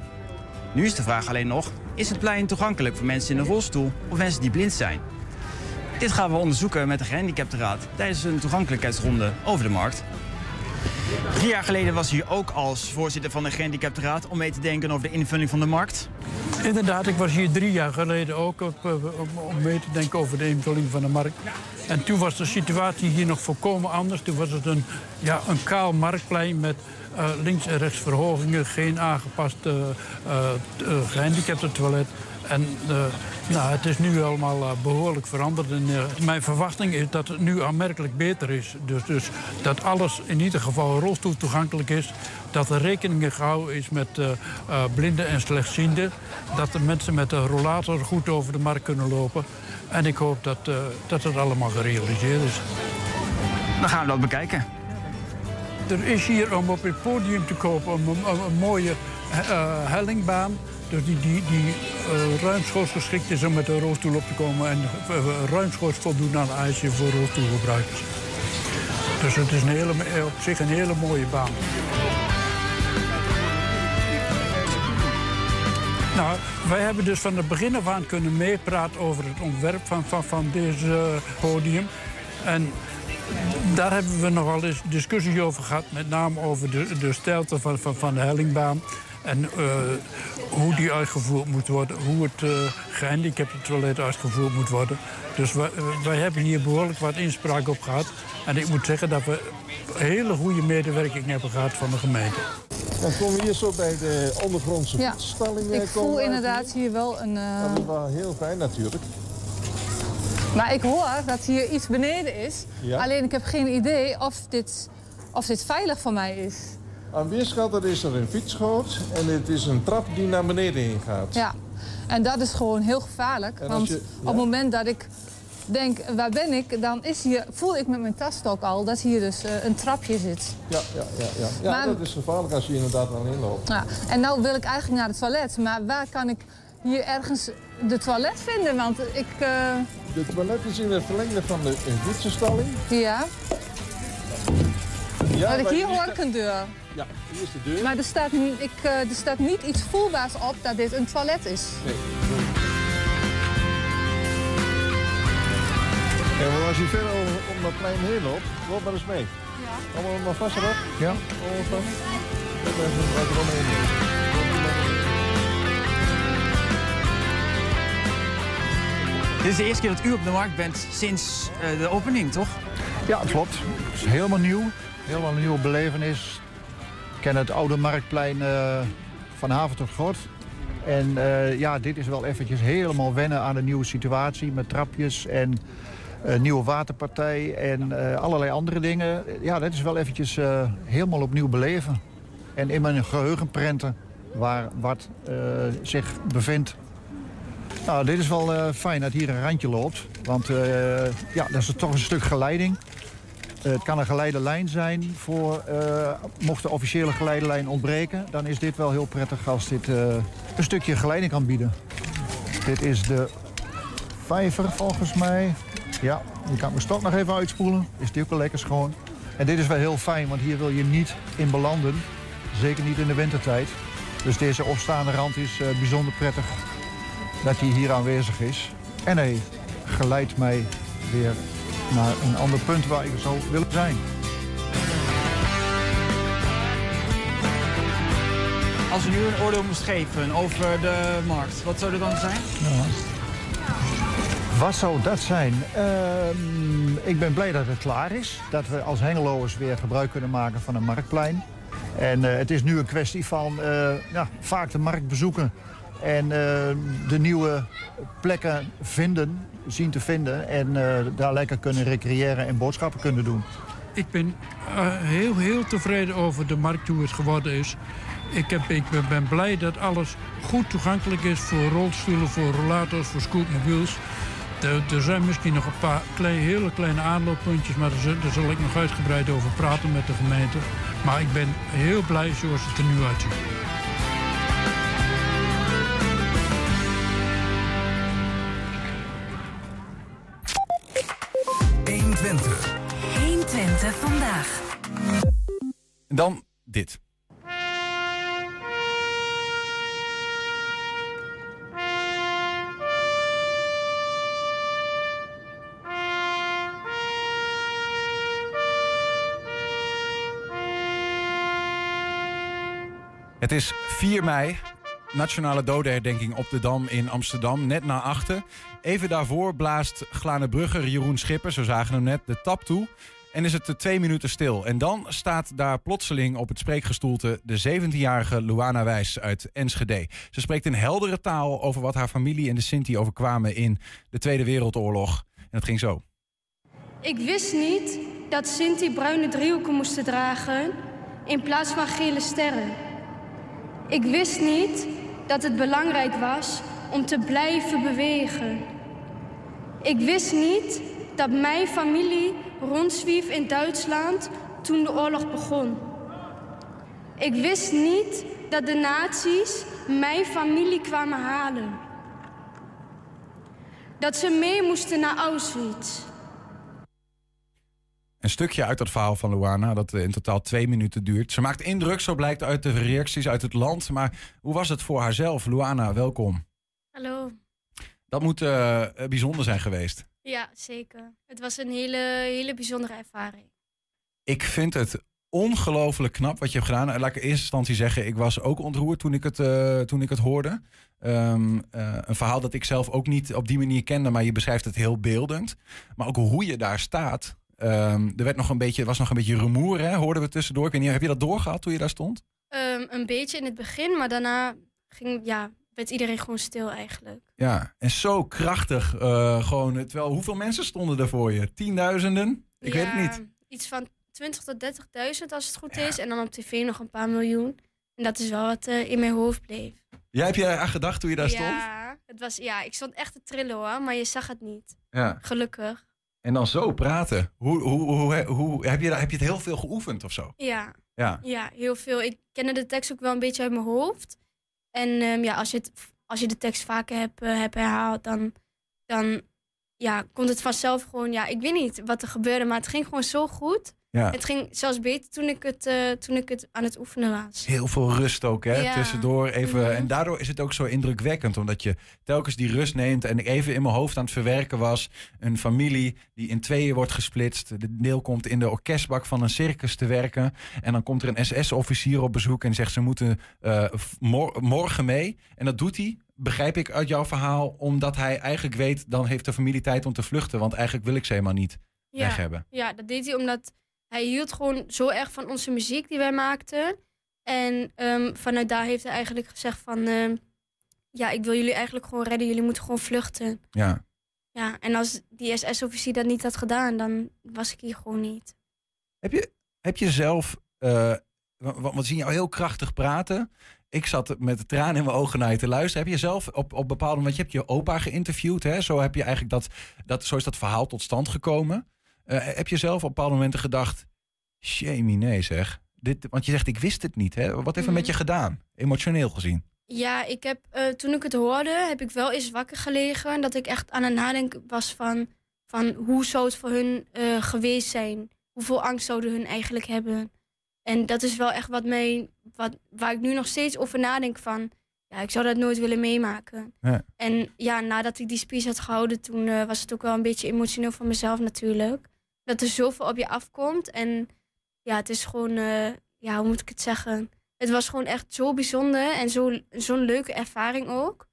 Nu is de vraag alleen nog, is het plein toegankelijk voor mensen in een rolstoel of mensen die blind zijn? Dit gaan we onderzoeken met de gehandicaptenraad tijdens een toegankelijkheidsronde over de markt. Drie jaar geleden was u ook als voorzitter van de gehandicaptenraad om mee te denken over de invulling van de markt. Inderdaad, ik was hier drie jaar geleden ook op, eh, om, mee te denken over de invulling van de markt. En toen was de situatie hier nog volkomen anders. Toen was het een, ja, een kaal marktplein met eh, links en rechts verhogingen, geen aangepast uh, gehandicapten toilet. En nou, het is nu allemaal behoorlijk veranderd. En, mijn verwachting is dat het nu aanmerkelijk beter is. Dus, dus dat alles in ieder geval rolstoel toegankelijk is. Dat er rekening gehouden is met blinden en slechtzienden. Dat de mensen met een rollator goed over de markt kunnen lopen. En ik hoop dat, uh, dat het allemaal gerealiseerd is. Dan gaan we dat bekijken. Er is hier om op het podium te kopen een, een, een mooie uh, hellingbaan. Dus die, die, die uh, ruimschoots geschikt is om met een rolstoel op te komen. En ruimschoots voldoen aan eisen voor rolstoelgebruikers. Dus het is een hele, op zich een hele mooie baan. Nou, wij hebben dus van het begin af aan kunnen meepraten over het ontwerp van, van, van deze podium. En daar hebben we nogal eens discussies over gehad. Met name over de, de stijlte van, van, van de hellingbaan. En uh, hoe die uitgevoerd moet worden. Hoe het uh, gehandicapte toilet uitgevoerd moet worden. Dus wij, wij hebben hier behoorlijk wat inspraak op gehad. En ik moet zeggen dat we hele goede medewerking hebben gehad van de gemeente. Dan komen we hier zo bij de ondergrondse ja. fietsstalling. Ik voel inderdaad hier wel een... Uh... Dat is wel heel fijn natuurlijk. Maar ik hoor dat hier iets beneden is. Ja. Alleen ik heb geen idee of dit, of dit veilig voor mij is. Aan weerskant is er een fietsgoot en het is een trap die naar beneden heen gaat. Ja, en dat is gewoon heel gevaarlijk. Want je- op het moment dat ik denk, waar ben ik? Dan is hier, voel ik met mijn tasstok al dat hier dus eh, een trapje zit. Ja, ja, ja. ja. ja Maar- dat is gevaarlijk als je inderdaad alleen loopt. Ja, en nou wil ik eigenlijk naar het toilet. Maar waar kan ik hier ergens de toilet vinden? Want ik, eh, De toilet is in het verlengde van de fietsenstalling. ja, Ja, maar hier hoor ik een deur. Ja, hier is de deur. Maar er staat, ik, eh, er staat niet iets voelbaars op dat dit een toilet is. Nee. En als je verder over, om dat plein heen loopt, loop maar eens mee. Ja. Allemaal maar vast erop. Ja. Allemaal vast. Loop maar even wat eromheen. Dit is de eerste keer dat u op de markt bent sinds eh, de opening, toch? Ja, dat klopt. Het is helemaal nieuw. Helemaal een nieuwe belevenis. Ken het oude marktplein eh, van haven tot. En eh, ja, dit is wel eventjes helemaal wennen aan de nieuwe situatie... met trapjes en eh, nieuwe waterpartij en allerlei andere dingen. Ja, dat is wel eventjes helemaal opnieuw beleven. En in mijn geheugen prenten waar wat zich bevindt. Nou, dit is wel fijn dat hier een randje loopt. Want ja, dat is toch een stuk geleiding. Eh, het kan een geleide lijn zijn voor, eh, mocht de officiële geleidelijn ontbreken... dan is dit wel heel prettig als dit eh, een stukje geleiding kan bieden. Dit is de vijver volgens mij. Ja, je kan mijn stok nog even uitspoelen. Is die ook wel lekker schoon. En dit is wel heel fijn, want hier wil je niet in belanden. Zeker niet in de wintertijd. Dus deze opstaande rand is bijzonder prettig dat hij hier aanwezig is. En hij geleidt mij weer naar een ander punt waar ik zou willen zijn. Als u nu een oordeel moest geven over de markt, wat zou er dan zijn? Wat zou dat zijn? Ehm, ik ben blij dat het klaar is. Dat we als Hengeloers weer gebruik kunnen maken van een marktplein. En eh, het is nu een kwestie van eh, ja, vaak de markt bezoeken. En eh, de nieuwe plekken vinden, zien te vinden. En eh, daar lekker kunnen recreëren en boodschappen kunnen doen. Ik ben eh, heel, heel tevreden over de markt hoe het geworden is. Ik, heb, ik ben, blij dat alles goed toegankelijk is voor rolstoelen, voor rollators, voor scootmobiels. Er, zijn misschien nog een paar hele kleine aanlooppuntjes, maar daar, daar zal ik nog uitgebreid over praten met de gemeente. Maar ik ben heel blij zoals het er nu uitziet. Twente. 120 vandaag. En dan dit. Het is 4 mei, nationale dodenherdenking op de Dam in Amsterdam, net na achten. Even daarvoor blaast Glanenbrugger Jeroen Schipper, zo zagen we hem net, de tap toe. En is het er twee minuten stil. En dan staat daar plotseling op het spreekgestoelte de 17-jarige Luana Wijs uit Enschede. Ze spreekt in heldere taal over wat haar familie en de Sinti overkwamen in de Tweede Wereldoorlog. En het ging zo. Ik wist niet dat Sinti bruine driehoeken moesten dragen in plaats van gele sterren. Ik wist niet dat het belangrijk was om te blijven bewegen. Ik wist niet dat mijn familie rondzwief in Duitsland toen de oorlog begon. Ik wist niet dat de nazi's mijn familie kwamen halen. Dat ze mee moesten naar Auschwitz. Een stukje uit dat verhaal van Luana, dat in totaal twee minuten duurt. Ze maakt indruk, zo blijkt uit de reacties uit het land. Maar hoe was het voor haarzelf? Luana, welkom. Hallo. Dat moet eh, bijzonder zijn geweest. Ja, zeker. Het was een hele, hele bijzondere ervaring. Ik vind het ongelooflijk knap wat je hebt gedaan. Laat ik in eerste instantie zeggen, ik was ook ontroerd toen ik het, eh, toen ik het hoorde. Ehm, eh, een verhaal dat ik zelf ook niet op die manier kende, maar je beschrijft het heel beeldend. Maar ook hoe je daar staat. Ehm, er werd nog een beetje, was nog een beetje rumoer, hè? hoorden we tussendoor. Ik weet niet, heb je dat doorgehad toen je daar stond? Ehm, een beetje in het begin, maar daarna ging, ja, werd iedereen gewoon stil eigenlijk. Ja, en zo krachtig. eh, gewoon, terwijl, hoeveel mensen stonden er voor je? Tienduizenden? Ik weet het niet. Iets van 20 tot 30.000 als het goed is. En dan op tv nog een paar miljoen. En dat is wel wat eh, in mijn hoofd bleef. Jij heb je aan gedacht toen je daar stond? Ja, het was, ja, ik stond echt te trillen hoor, maar je zag het niet. Ja. Gelukkig. En dan zo praten. Hoe, hoe, hoe, hoe, heb, je, heb je het heel veel geoefend of zo? Ja. Ja. Ja, heel veel. Ik kende de tekst ook wel een beetje uit mijn hoofd. En ehm, ja, als je, het, als je de tekst vaker hebt, eh, hebt herhaald, dan, dan ja, komt het vanzelf gewoon... Ja, ik weet niet wat er gebeurde, maar het ging gewoon zo goed. Ja. Het ging zelfs beter toen ik het, eh, toen ik het aan het oefenen was. Heel veel rust ook, hè? Ja. Tussendoor even. Mhm. En daardoor is het ook zo indrukwekkend, omdat je telkens die rust neemt. En ik even in mijn hoofd aan het verwerken was. Een familie die in tweeën wordt gesplitst. De deel komt in de orkestbak van een circus te werken. En dan komt er een SS-officier op bezoek en zegt ze moeten eh, mor- morgen mee. En dat doet hij. Begrijp ik uit jouw verhaal, omdat hij eigenlijk weet, dan heeft de familie tijd om te vluchten. Want eigenlijk wil ik ze helemaal niet weg hebben. Ja, dat deed hij omdat hij hield gewoon zo erg van onze muziek die wij maakten. En ehm, vanuit daar heeft hij eigenlijk gezegd van... ehm, ja, ik wil jullie eigenlijk gewoon redden. Jullie moeten gewoon vluchten. Ja. Ja, en als die SS-officier dat niet had gedaan, dan was ik hier gewoon niet. Heb je, heb je zelf, eh want we zien jou heel krachtig praten. Ik zat met de tranen in mijn ogen naar je te luisteren. Heb je zelf op, op bepaalde moment, je hebt je opa geïnterviewd, hè? Zo heb je eigenlijk dat, dat, zo is dat verhaal tot stand gekomen. Eh, heb je zelf op bepaalde momenten gedacht, shame nee zeg. Dit, want je zegt, ik wist het niet. Hè? Wat heeft het met je gedaan, emotioneel gezien? Ja, ik heb, eh, toen ik het hoorde, heb ik wel eens wakker gelegen. Dat ik echt aan het nadenken was van, van hoe zou het voor hun eh, geweest zijn? Hoeveel angst zouden hun eigenlijk hebben? En dat is wel echt wat mij, wat, waar ik nu nog steeds over nadenk van... Ja, ik zou dat nooit willen meemaken. Ja. En ja, nadat ik die speech had gehouden, toen was het ook wel een beetje emotioneel voor mezelf natuurlijk. Dat er zoveel op je afkomt. En ja, het is gewoon, eh, ja, hoe moet ik het zeggen? Het was gewoon echt zo bijzonder en zo- zo'n leuke ervaring ook.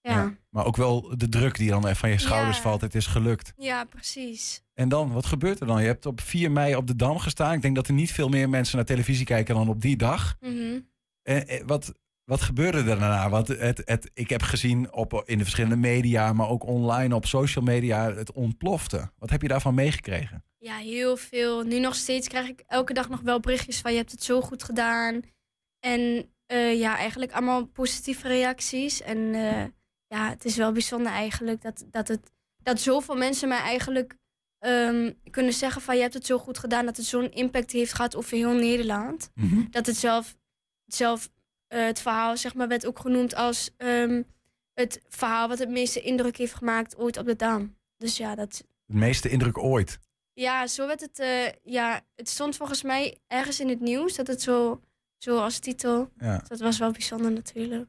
Ja. ja, Maar ook wel de druk die dan van je schouders Ja. valt. Het is gelukt. precies. En dan, wat gebeurt er dan? Je hebt op 4 mei op de Dam gestaan. Ik denk dat er niet veel meer mensen naar televisie kijken dan op die dag. En, eh, wat, wat gebeurde er daarna? Want het, het, ik heb gezien op, in de verschillende media, maar ook online op social media, het ontplofte. Wat heb je daarvan meegekregen? Ja, heel veel. Nu nog steeds krijg ik elke dag nog wel berichtjes van je hebt het zo goed gedaan. En eh, ja, eigenlijk allemaal positieve reacties. En eh, ja, het is wel bijzonder eigenlijk dat, dat, het, dat zoveel mensen mij eigenlijk ehm, kunnen zeggen van je hebt het zo goed gedaan. Dat het zo'n impact heeft gehad over heel Nederland. Mhm. Dat het zelf, zelf eh, het verhaal zeg maar, werd ook genoemd als ehm, het verhaal wat het meeste indruk heeft gemaakt ooit op de Dam. Dus ja, dat, De meeste indruk ooit. ja, zo werd het. eh, ja, het stond volgens mij ergens in het nieuws dat het zo, zo als titel. Ja. Dus dat was wel bijzonder natuurlijk.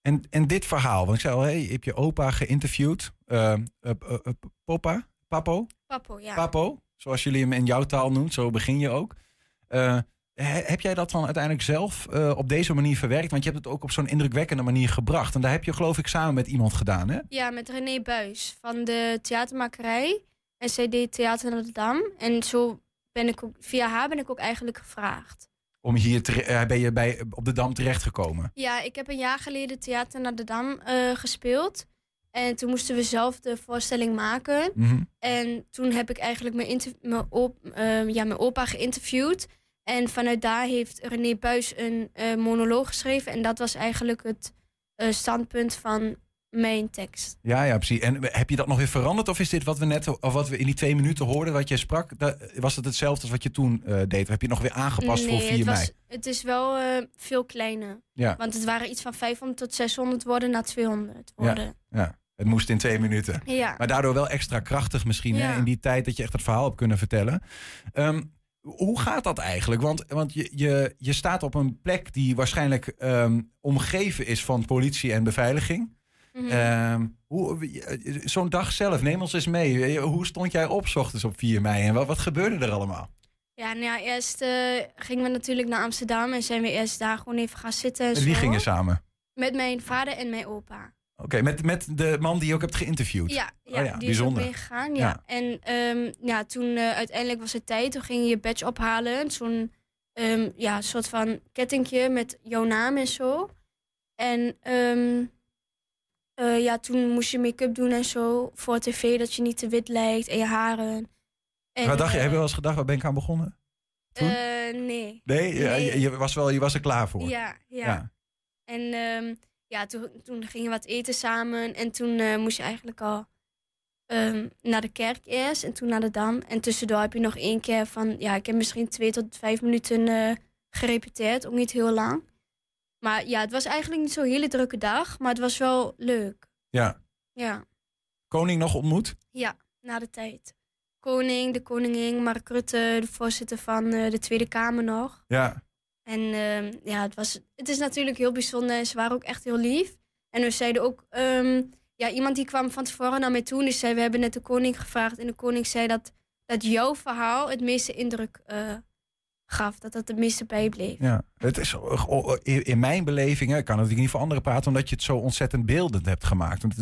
En, en dit verhaal, want ik zei al, hey, je hebt je opa geïnterviewd. Eh, eh, eh, Popa? Papo? Papo, ja. Papo, zoals jullie hem in jouw taal noemt, zo begin je ook. He- heb jij dat dan uiteindelijk zelf eh, op deze manier verwerkt? Want je hebt het ook op zo'n indrukwekkende manier gebracht. En daar heb je geloof ik samen met iemand gedaan, hè? Ja, met René Buis van de theatermakerij. En zij deed Theater Notre Dame. En zo ben ik ook, via haar ben ik ook eigenlijk gevraagd. Om hier tere- eh, ben je bij, op de Dam terechtgekomen. Ja, ik heb een jaar geleden Theater Notre Dame eh, gespeeld. En toen moesten we zelf de voorstelling maken. Mhm. En toen heb ik eigenlijk mijn, inter- mijn, op, eh, ja, mijn opa geïnterviewd. En vanuit daar heeft René Buis een eh, monoloog geschreven. En dat was eigenlijk het eh, standpunt van mijn tekst. Ja, ja, precies. En heb je dat nog weer veranderd? Of is dit wat we net, of wat we in die twee minuten hoorden, wat jij sprak, da- was het hetzelfde als wat je toen eh, deed? Of heb je het nog weer aangepast voor 4 het, mei? was, het is wel veel kleiner. Ja. Want het waren iets van 500 tot 600 woorden naar 200 woorden. Ja, ja, het moest in twee minuten. Ja. Maar daardoor wel extra krachtig misschien, Ja. hè, in die tijd dat je echt het verhaal hebt kunnen vertellen. Ehm, hoe gaat dat eigenlijk? Want, want je, je, je staat op een plek die waarschijnlijk ehm, omgeven is van politie en beveiliging. Mhm. Ehm, eh, Zo'n dag zelf, neem ons eens mee. Hoe stond jij op 's ochtends op 4 mei en wat, wat gebeurde er allemaal? Ja, nou ja, eerst eh, gingen we natuurlijk naar Amsterdam en zijn we eerst daar gewoon even gaan zitten. En Met wie gingen samen? Met mijn vader en mijn opa. Oké, met, met de man die je ook hebt geïnterviewd? Ja, ja, Oh ja, die bijzonder. is ook meegegaan. Ja. Ja. En ehm, ja, toen eh, uiteindelijk was het tijd. Toen ging je je badge ophalen. Zo'n ehm, ja, soort van kettingje met jouw naam en zo. En ehm, eh, ja, toen moest je make-up doen en zo voor tv, dat je niet te wit lijkt en je haren. En, Wat dacht je? eh, Heb je wel eens gedacht, waar ben ik aan begonnen? toen? nee. Nee, ja, Nee. Je, je was wel, je was er klaar voor. Ja, ja. Ja. En ehm, ja, toen, toen gingen we wat eten samen. En toen eh, moest je eigenlijk al ehm, naar de kerk eerst. En toen naar de Dam. En tussendoor heb je nog één keer van... Ja, ik heb misschien twee tot vijf minuten eh, gerepeteerd. Ook niet heel lang. Maar ja, het was eigenlijk niet zo'n hele drukke dag. Maar het was wel leuk. Ja. Ja, Koning nog ontmoet? ja na de tijd. Koning, de koningin, Mark Rutte, de voorzitter van eh, de Tweede Kamer nog. Ja. En ehm, ja, het, was, het is natuurlijk heel bijzonder. Ze waren ook echt heel lief. En we zeiden ook... ehm, ja, iemand die kwam van tevoren naar mij toe. Die zei, we hebben net de koning gevraagd. En de koning zei dat, dat jouw verhaal het meeste indruk eh, gaf. Dat dat het meeste bijbleef. Ja, het is oh, in mijn beleving, ik kan natuurlijk niet voor anderen praten, omdat je het zo ontzettend beeldend hebt gemaakt. Want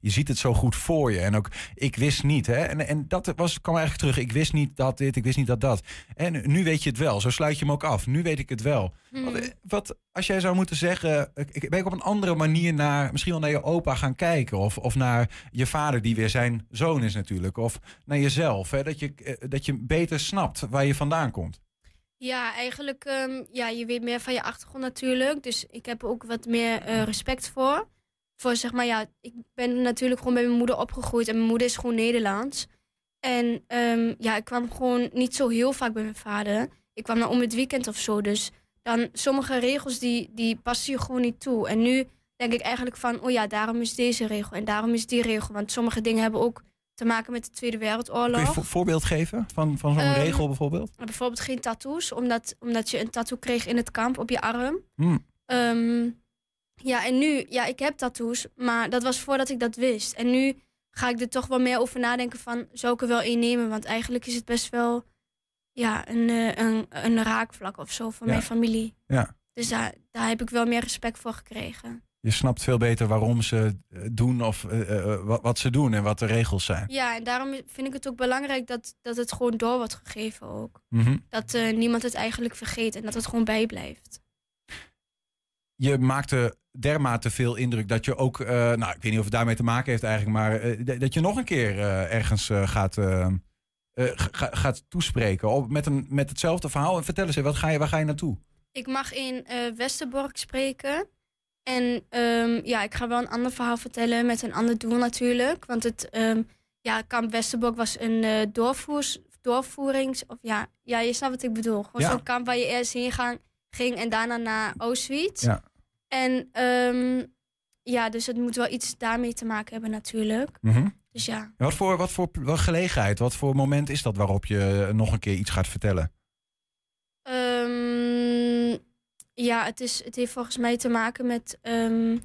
je ziet het zo goed voor je. En ook, ik wist niet, hè, en, en dat was, kwam eigenlijk terug. Ik wist niet dat dit, ik wist niet dat dat. En nu weet je het wel. Zo sluit je hem ook af. Nu weet ik het wel. Hmm. Wat, wat als jij zou moeten zeggen, ik, ik ben ik op een andere manier naar, misschien wel naar je opa gaan kijken, of, of naar je vader die weer zijn zoon is natuurlijk, of naar jezelf, hè, dat je, eh, dat je beter snapt waar je vandaan komt. Ja, eigenlijk, ehm, ja, je weet meer van je achtergrond natuurlijk. Dus ik heb ook wat meer eh, respect voor. Voor zeg maar, ja, ik ben natuurlijk gewoon bij mijn moeder opgegroeid. En mijn moeder is gewoon Nederlands. En ehm, ja, ik kwam gewoon niet zo heel vaak bij mijn vader. Ik kwam dan om het weekend of zo. Dus dan sommige regels die, die passen je gewoon niet toe. En nu denk ik eigenlijk van, oh ja, daarom is deze regel. En daarom is die regel. Want sommige dingen hebben ook te maken met de Tweede Wereldoorlog. Kun je een voorbeeld geven van, van zo'n Ehm, regel bijvoorbeeld? Bijvoorbeeld geen tattoos, omdat, omdat je een tattoo kreeg in het kamp op je arm. Hmm. Ehm, ja, en nu, ja, ik heb tattoos, maar dat was voordat ik dat wist. En nu ga ik er toch wel meer over nadenken van, zou ik er wel één nemen? Want eigenlijk is het best wel, ja, een, eh, een, een raakvlak of zo van Ja. mijn familie. Ja. Dus daar, daar heb ik wel meer respect voor gekregen. Je snapt veel beter waarom ze eh, doen of eh, eh, wat, wat ze doen en wat de regels zijn. Ja, en daarom vind ik het ook belangrijk dat, dat het gewoon door wordt gegeven ook. Mhm. Dat niemand het eigenlijk vergeet en dat het gewoon bijblijft. Je maakte dermate veel indruk dat je ook, nou ik weet niet of het daarmee te maken heeft eigenlijk, maar dat je nog een keer ergens gaat, ga- gaat toespreken op, met, een, met hetzelfde verhaal. En vertel eens, wat ga je, waar ga je naartoe? Ik mag in Westerbork spreken. En ehm, ja, ik ga wel een ander verhaal vertellen met een ander doel natuurlijk. Want het ehm, ja, kamp Westerbork was een doorvoers, doorvoerings... Of ja, ja, je snapt wat ik bedoel. Gewoon Ja. zo'n kamp waar je eerst heen gaan, ging en daarna naar Auschwitz. Ja. En ehm, ja, dus het moet wel iets daarmee te maken hebben natuurlijk. Mhm. Dus ja. En Wat voor, wat voor wat gelegenheid, wat voor moment is dat waarop je nog een keer iets gaat vertellen? Ja, het, is, het heeft volgens mij te maken met. ehm,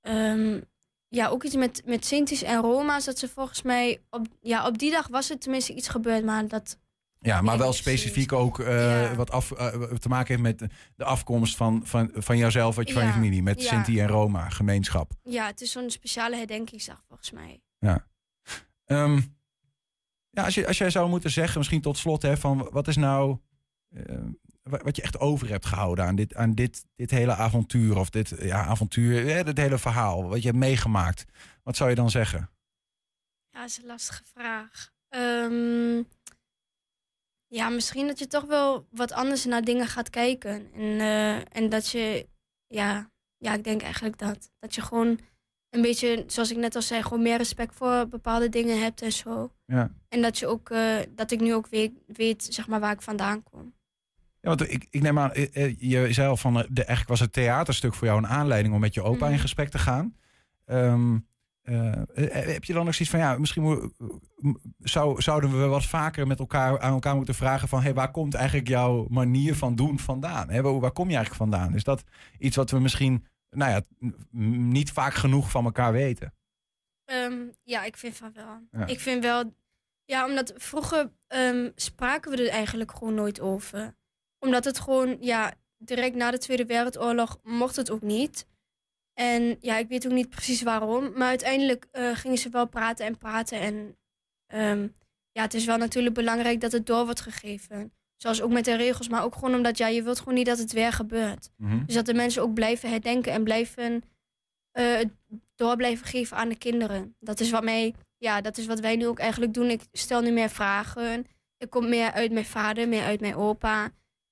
ehm, ja, ook iets met, met Sinti's en Roma's. Dat ze volgens mij. Op, ja, op die dag was er tenminste iets gebeurd, maar dat. Ja, maar wel specifiek ook eh, wat af, eh, te maken heeft met de- afkomst van, van, van jouzelf, wat je van je familie, met ja. Sinti en Roma, gemeenschap. Ja, het is zo'n speciale herdenkingsdag volgens mij. Ja. Ehm, ja, als, je, als jij zou moeten zeggen, misschien tot slot, hè, van wat is nou eh, wat je echt over hebt gehouden aan dit, aan dit, dit hele avontuur of dit ja, avontuur, hè, dit hele verhaal, wat je hebt meegemaakt. Wat zou je dan zeggen? Ja, dat is een lastige vraag. Ehm, ja, misschien dat je toch wel wat anders naar dingen gaat kijken. En, eh, en dat je, ja, ja, ik denk eigenlijk dat. Dat je gewoon een beetje, zoals ik net al zei, gewoon meer respect voor bepaalde dingen hebt en zo. Ja. En dat je ook, eh, dat ik nu ook weet, weet, zeg maar, waar ik vandaan kom. Ja, want ik, ik neem aan, eh, eh, je zei al van, eh, de, eigenlijk was het theaterstuk voor jou een aanleiding om met je opa in Mhm. gesprek te gaan. Ehm, eh, eh, heb je dan ook zoiets van, ja, misschien zou, zouden we wat vaker met elkaar aan elkaar moeten vragen van, hey, waar komt eigenlijk jouw manier van doen vandaan? Hè, waar, waar kom je eigenlijk vandaan? Is dat iets wat we misschien, nou ja, niet vaak genoeg van elkaar weten? Ehm, ja, ik vind van wel. Ja. Ik vind wel, ja, omdat vroeger ehm, spraken we er eigenlijk gewoon nooit over. Omdat het gewoon, ja, direct na de Tweede Wereldoorlog mocht het ook niet. En ja, ik weet ook niet precies waarom. Maar uiteindelijk eh, gingen ze wel praten en praten. En ehm, ja, het is wel natuurlijk belangrijk dat het door wordt gegeven. Zoals ook met de regels, maar ook gewoon omdat ja, je wilt gewoon niet dat het weer gebeurt. Mhm. Dus dat de mensen ook blijven herdenken en blijven eh, door blijven geven aan de kinderen. Dat is wat mij, ja, dat is wat wij nu ook eigenlijk doen. Ik stel nu meer vragen. Ik kom meer uit mijn vader, meer uit mijn opa.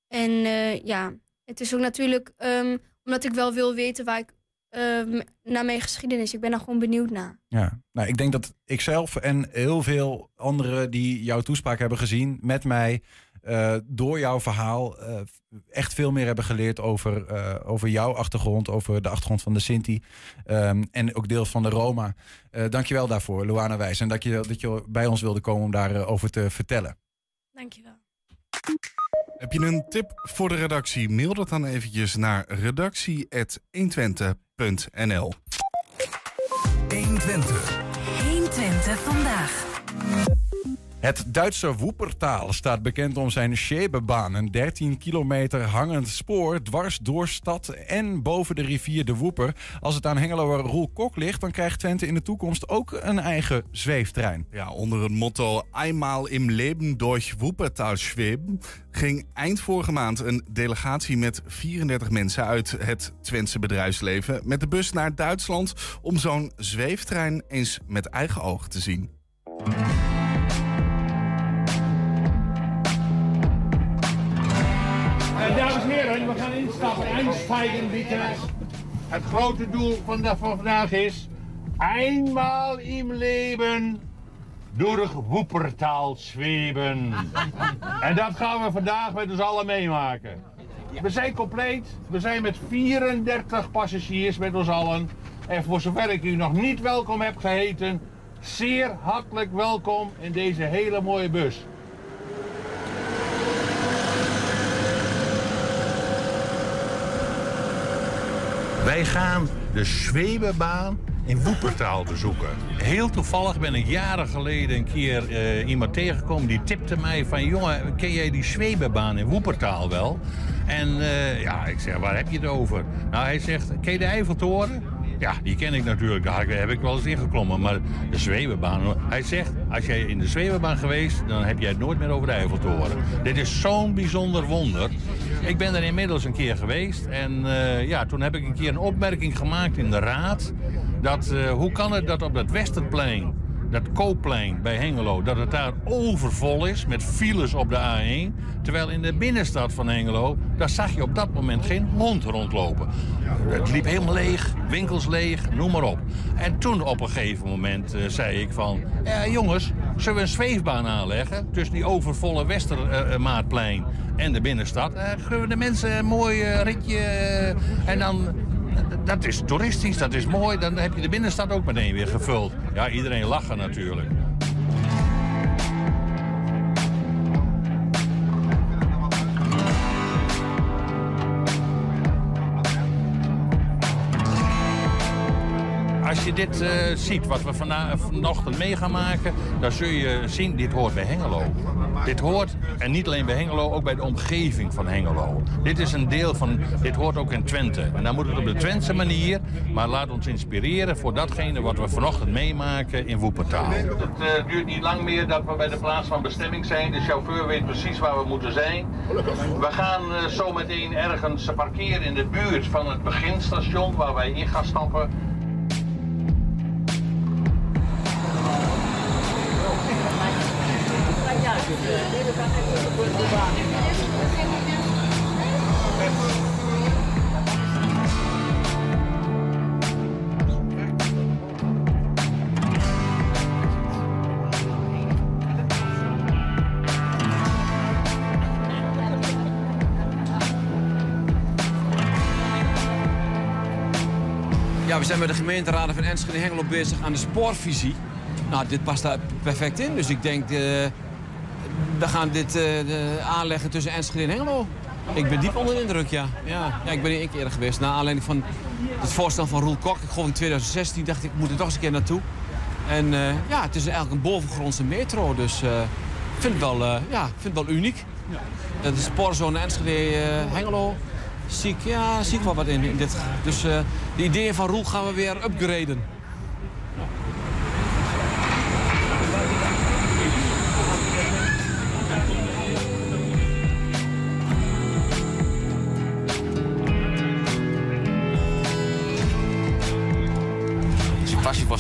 En eh, ja, het is ook natuurlijk ehm, omdat ik wel wil weten waar ik ehm, naar mijn geschiedenis. Ik ben daar gewoon benieuwd naar. Ja, nou, ik denk dat ik zelf en heel veel anderen die jouw toespraak hebben gezien met mij, eh, door jouw verhaal, eh, echt veel meer hebben geleerd over, over jouw achtergrond, over de achtergrond van de Sinti ehm, en ook deels van de Roma. Eh dankjewel daarvoor, Luana Wijs. En dat je, dat je bij ons wilde komen om daarover over te vertellen. Dankjewel. Heb je een tip voor de redactie? Mail dat dan eventjes naar redactie.120.nl 120. 120 vandaag. Het Duitse Woepertaal staat bekend om zijn Schwebebaan. Een 13 kilometer hangend spoor dwars door stad en boven de rivier de Woeper. Als het aan Hengeloer Roel Kok ligt, dan krijgt Twente in de toekomst ook een eigen zweeftrein. Ja, onder het motto Einmal im Leben durch Wuppertal schweben ging eind vorige maand een delegatie met 34 mensen uit het Twentse bedrijfsleven met de bus naar Duitsland om zo'n zweeftrein eens met eigen ogen te zien. We gaan instappen. Einsteigen, bitte. Het grote doel van, de, van vandaag is... Eenmaal im Leben door Woepertaal zweven. en dat gaan we vandaag met ons allen meemaken. We zijn compleet. We zijn met 34 passagiers met ons allen. En voor zover ik u nog niet welkom heb geheten... zeer hartelijk welkom in deze hele mooie bus. Wij gaan de Zwebebaan in Woepertaal bezoeken. Heel toevallig ben ik jaren geleden een keer eh, iemand tegengekomen die tipte mij van... jongen, ken jij die Zwebebaan in Woepertaal wel? En eh, ja, ik zeg, waar heb je het over? Nou, hij zegt, ken je de Eiffeltoren? Ja, die ken ik natuurlijk. Daar heb ik wel eens ingeklommen. Maar de zwevenbaan... Hij zegt, als jij in de zwevenbaan geweest... dan heb jij het nooit meer over de Eiffeltoren. Dit is zo'n bijzonder wonder. Ik ben er inmiddels een keer geweest. En eh, ja, toen heb ik een keer een opmerking gemaakt in de raad. Dat, eh, hoe kan het dat op dat Westerplein dat Koopplein bij Hengelo, dat het daar overvol is met files op de A1. Terwijl in de binnenstad van Hengelo, daar zag je op dat moment geen hond rondlopen. Het liep helemaal leeg, winkels leeg, noem maar op. En toen op een gegeven moment eh, zei ik van... Ja, jongens, zullen we een zweefbaan aanleggen tussen die overvolle Westermaatplein en de binnenstad? Uh, we de mensen een mooi eh, ritje en dan dat is toeristisch, dat is mooi. Dan heb je de binnenstad ook meteen weer gevuld. Ja, iedereen lachen natuurlijk. Dit uh, ziet, wat we vana vanochtend mee gaan maken... dan zul je zien, dit hoort bij Hengelo. Dit hoort, en niet alleen bij Hengelo, ook bij de omgeving van Hengelo. Dit is een deel van, dit hoort ook in Twente. En dan moet het op de Twentse manier, maar laat ons inspireren voor datgene wat we vanochtend meemaken in Woepertaal. Het uh, duurt niet lang meer dat we bij de plaats van bestemming zijn. De chauffeur weet precies waar we moeten zijn. We gaan zo meteen ergens parkeren in de buurt van het beginstation waar wij in gaan stappen. Ja, we zijn met de gemeenteraden van Enschede en Hengelo bezig aan de spoorvisie. Nou, dit past daar perfect in. Dus ik denk, uh, we gaan dit uh, aanleggen tussen Enschede en Hengelo. Ik ben diep onder de indruk, ja. ja. ja ik ben hier één keer eerder geweest. Naar aanleiding van het voorstel van Roel Kok. Ik geloof in 2016 dacht ik, ik moet er toch eens een keer naartoe. En uh, ja, het is eigenlijk een bovengrondse metro. Dus ik vind het wel, ja, vind het wel uniek. Ja. De spoorzone Enschede-Hengelo zie ik, ja, zie ik wel wat in, in dit. Dus de ideeën van Roel gaan we weer upgraden.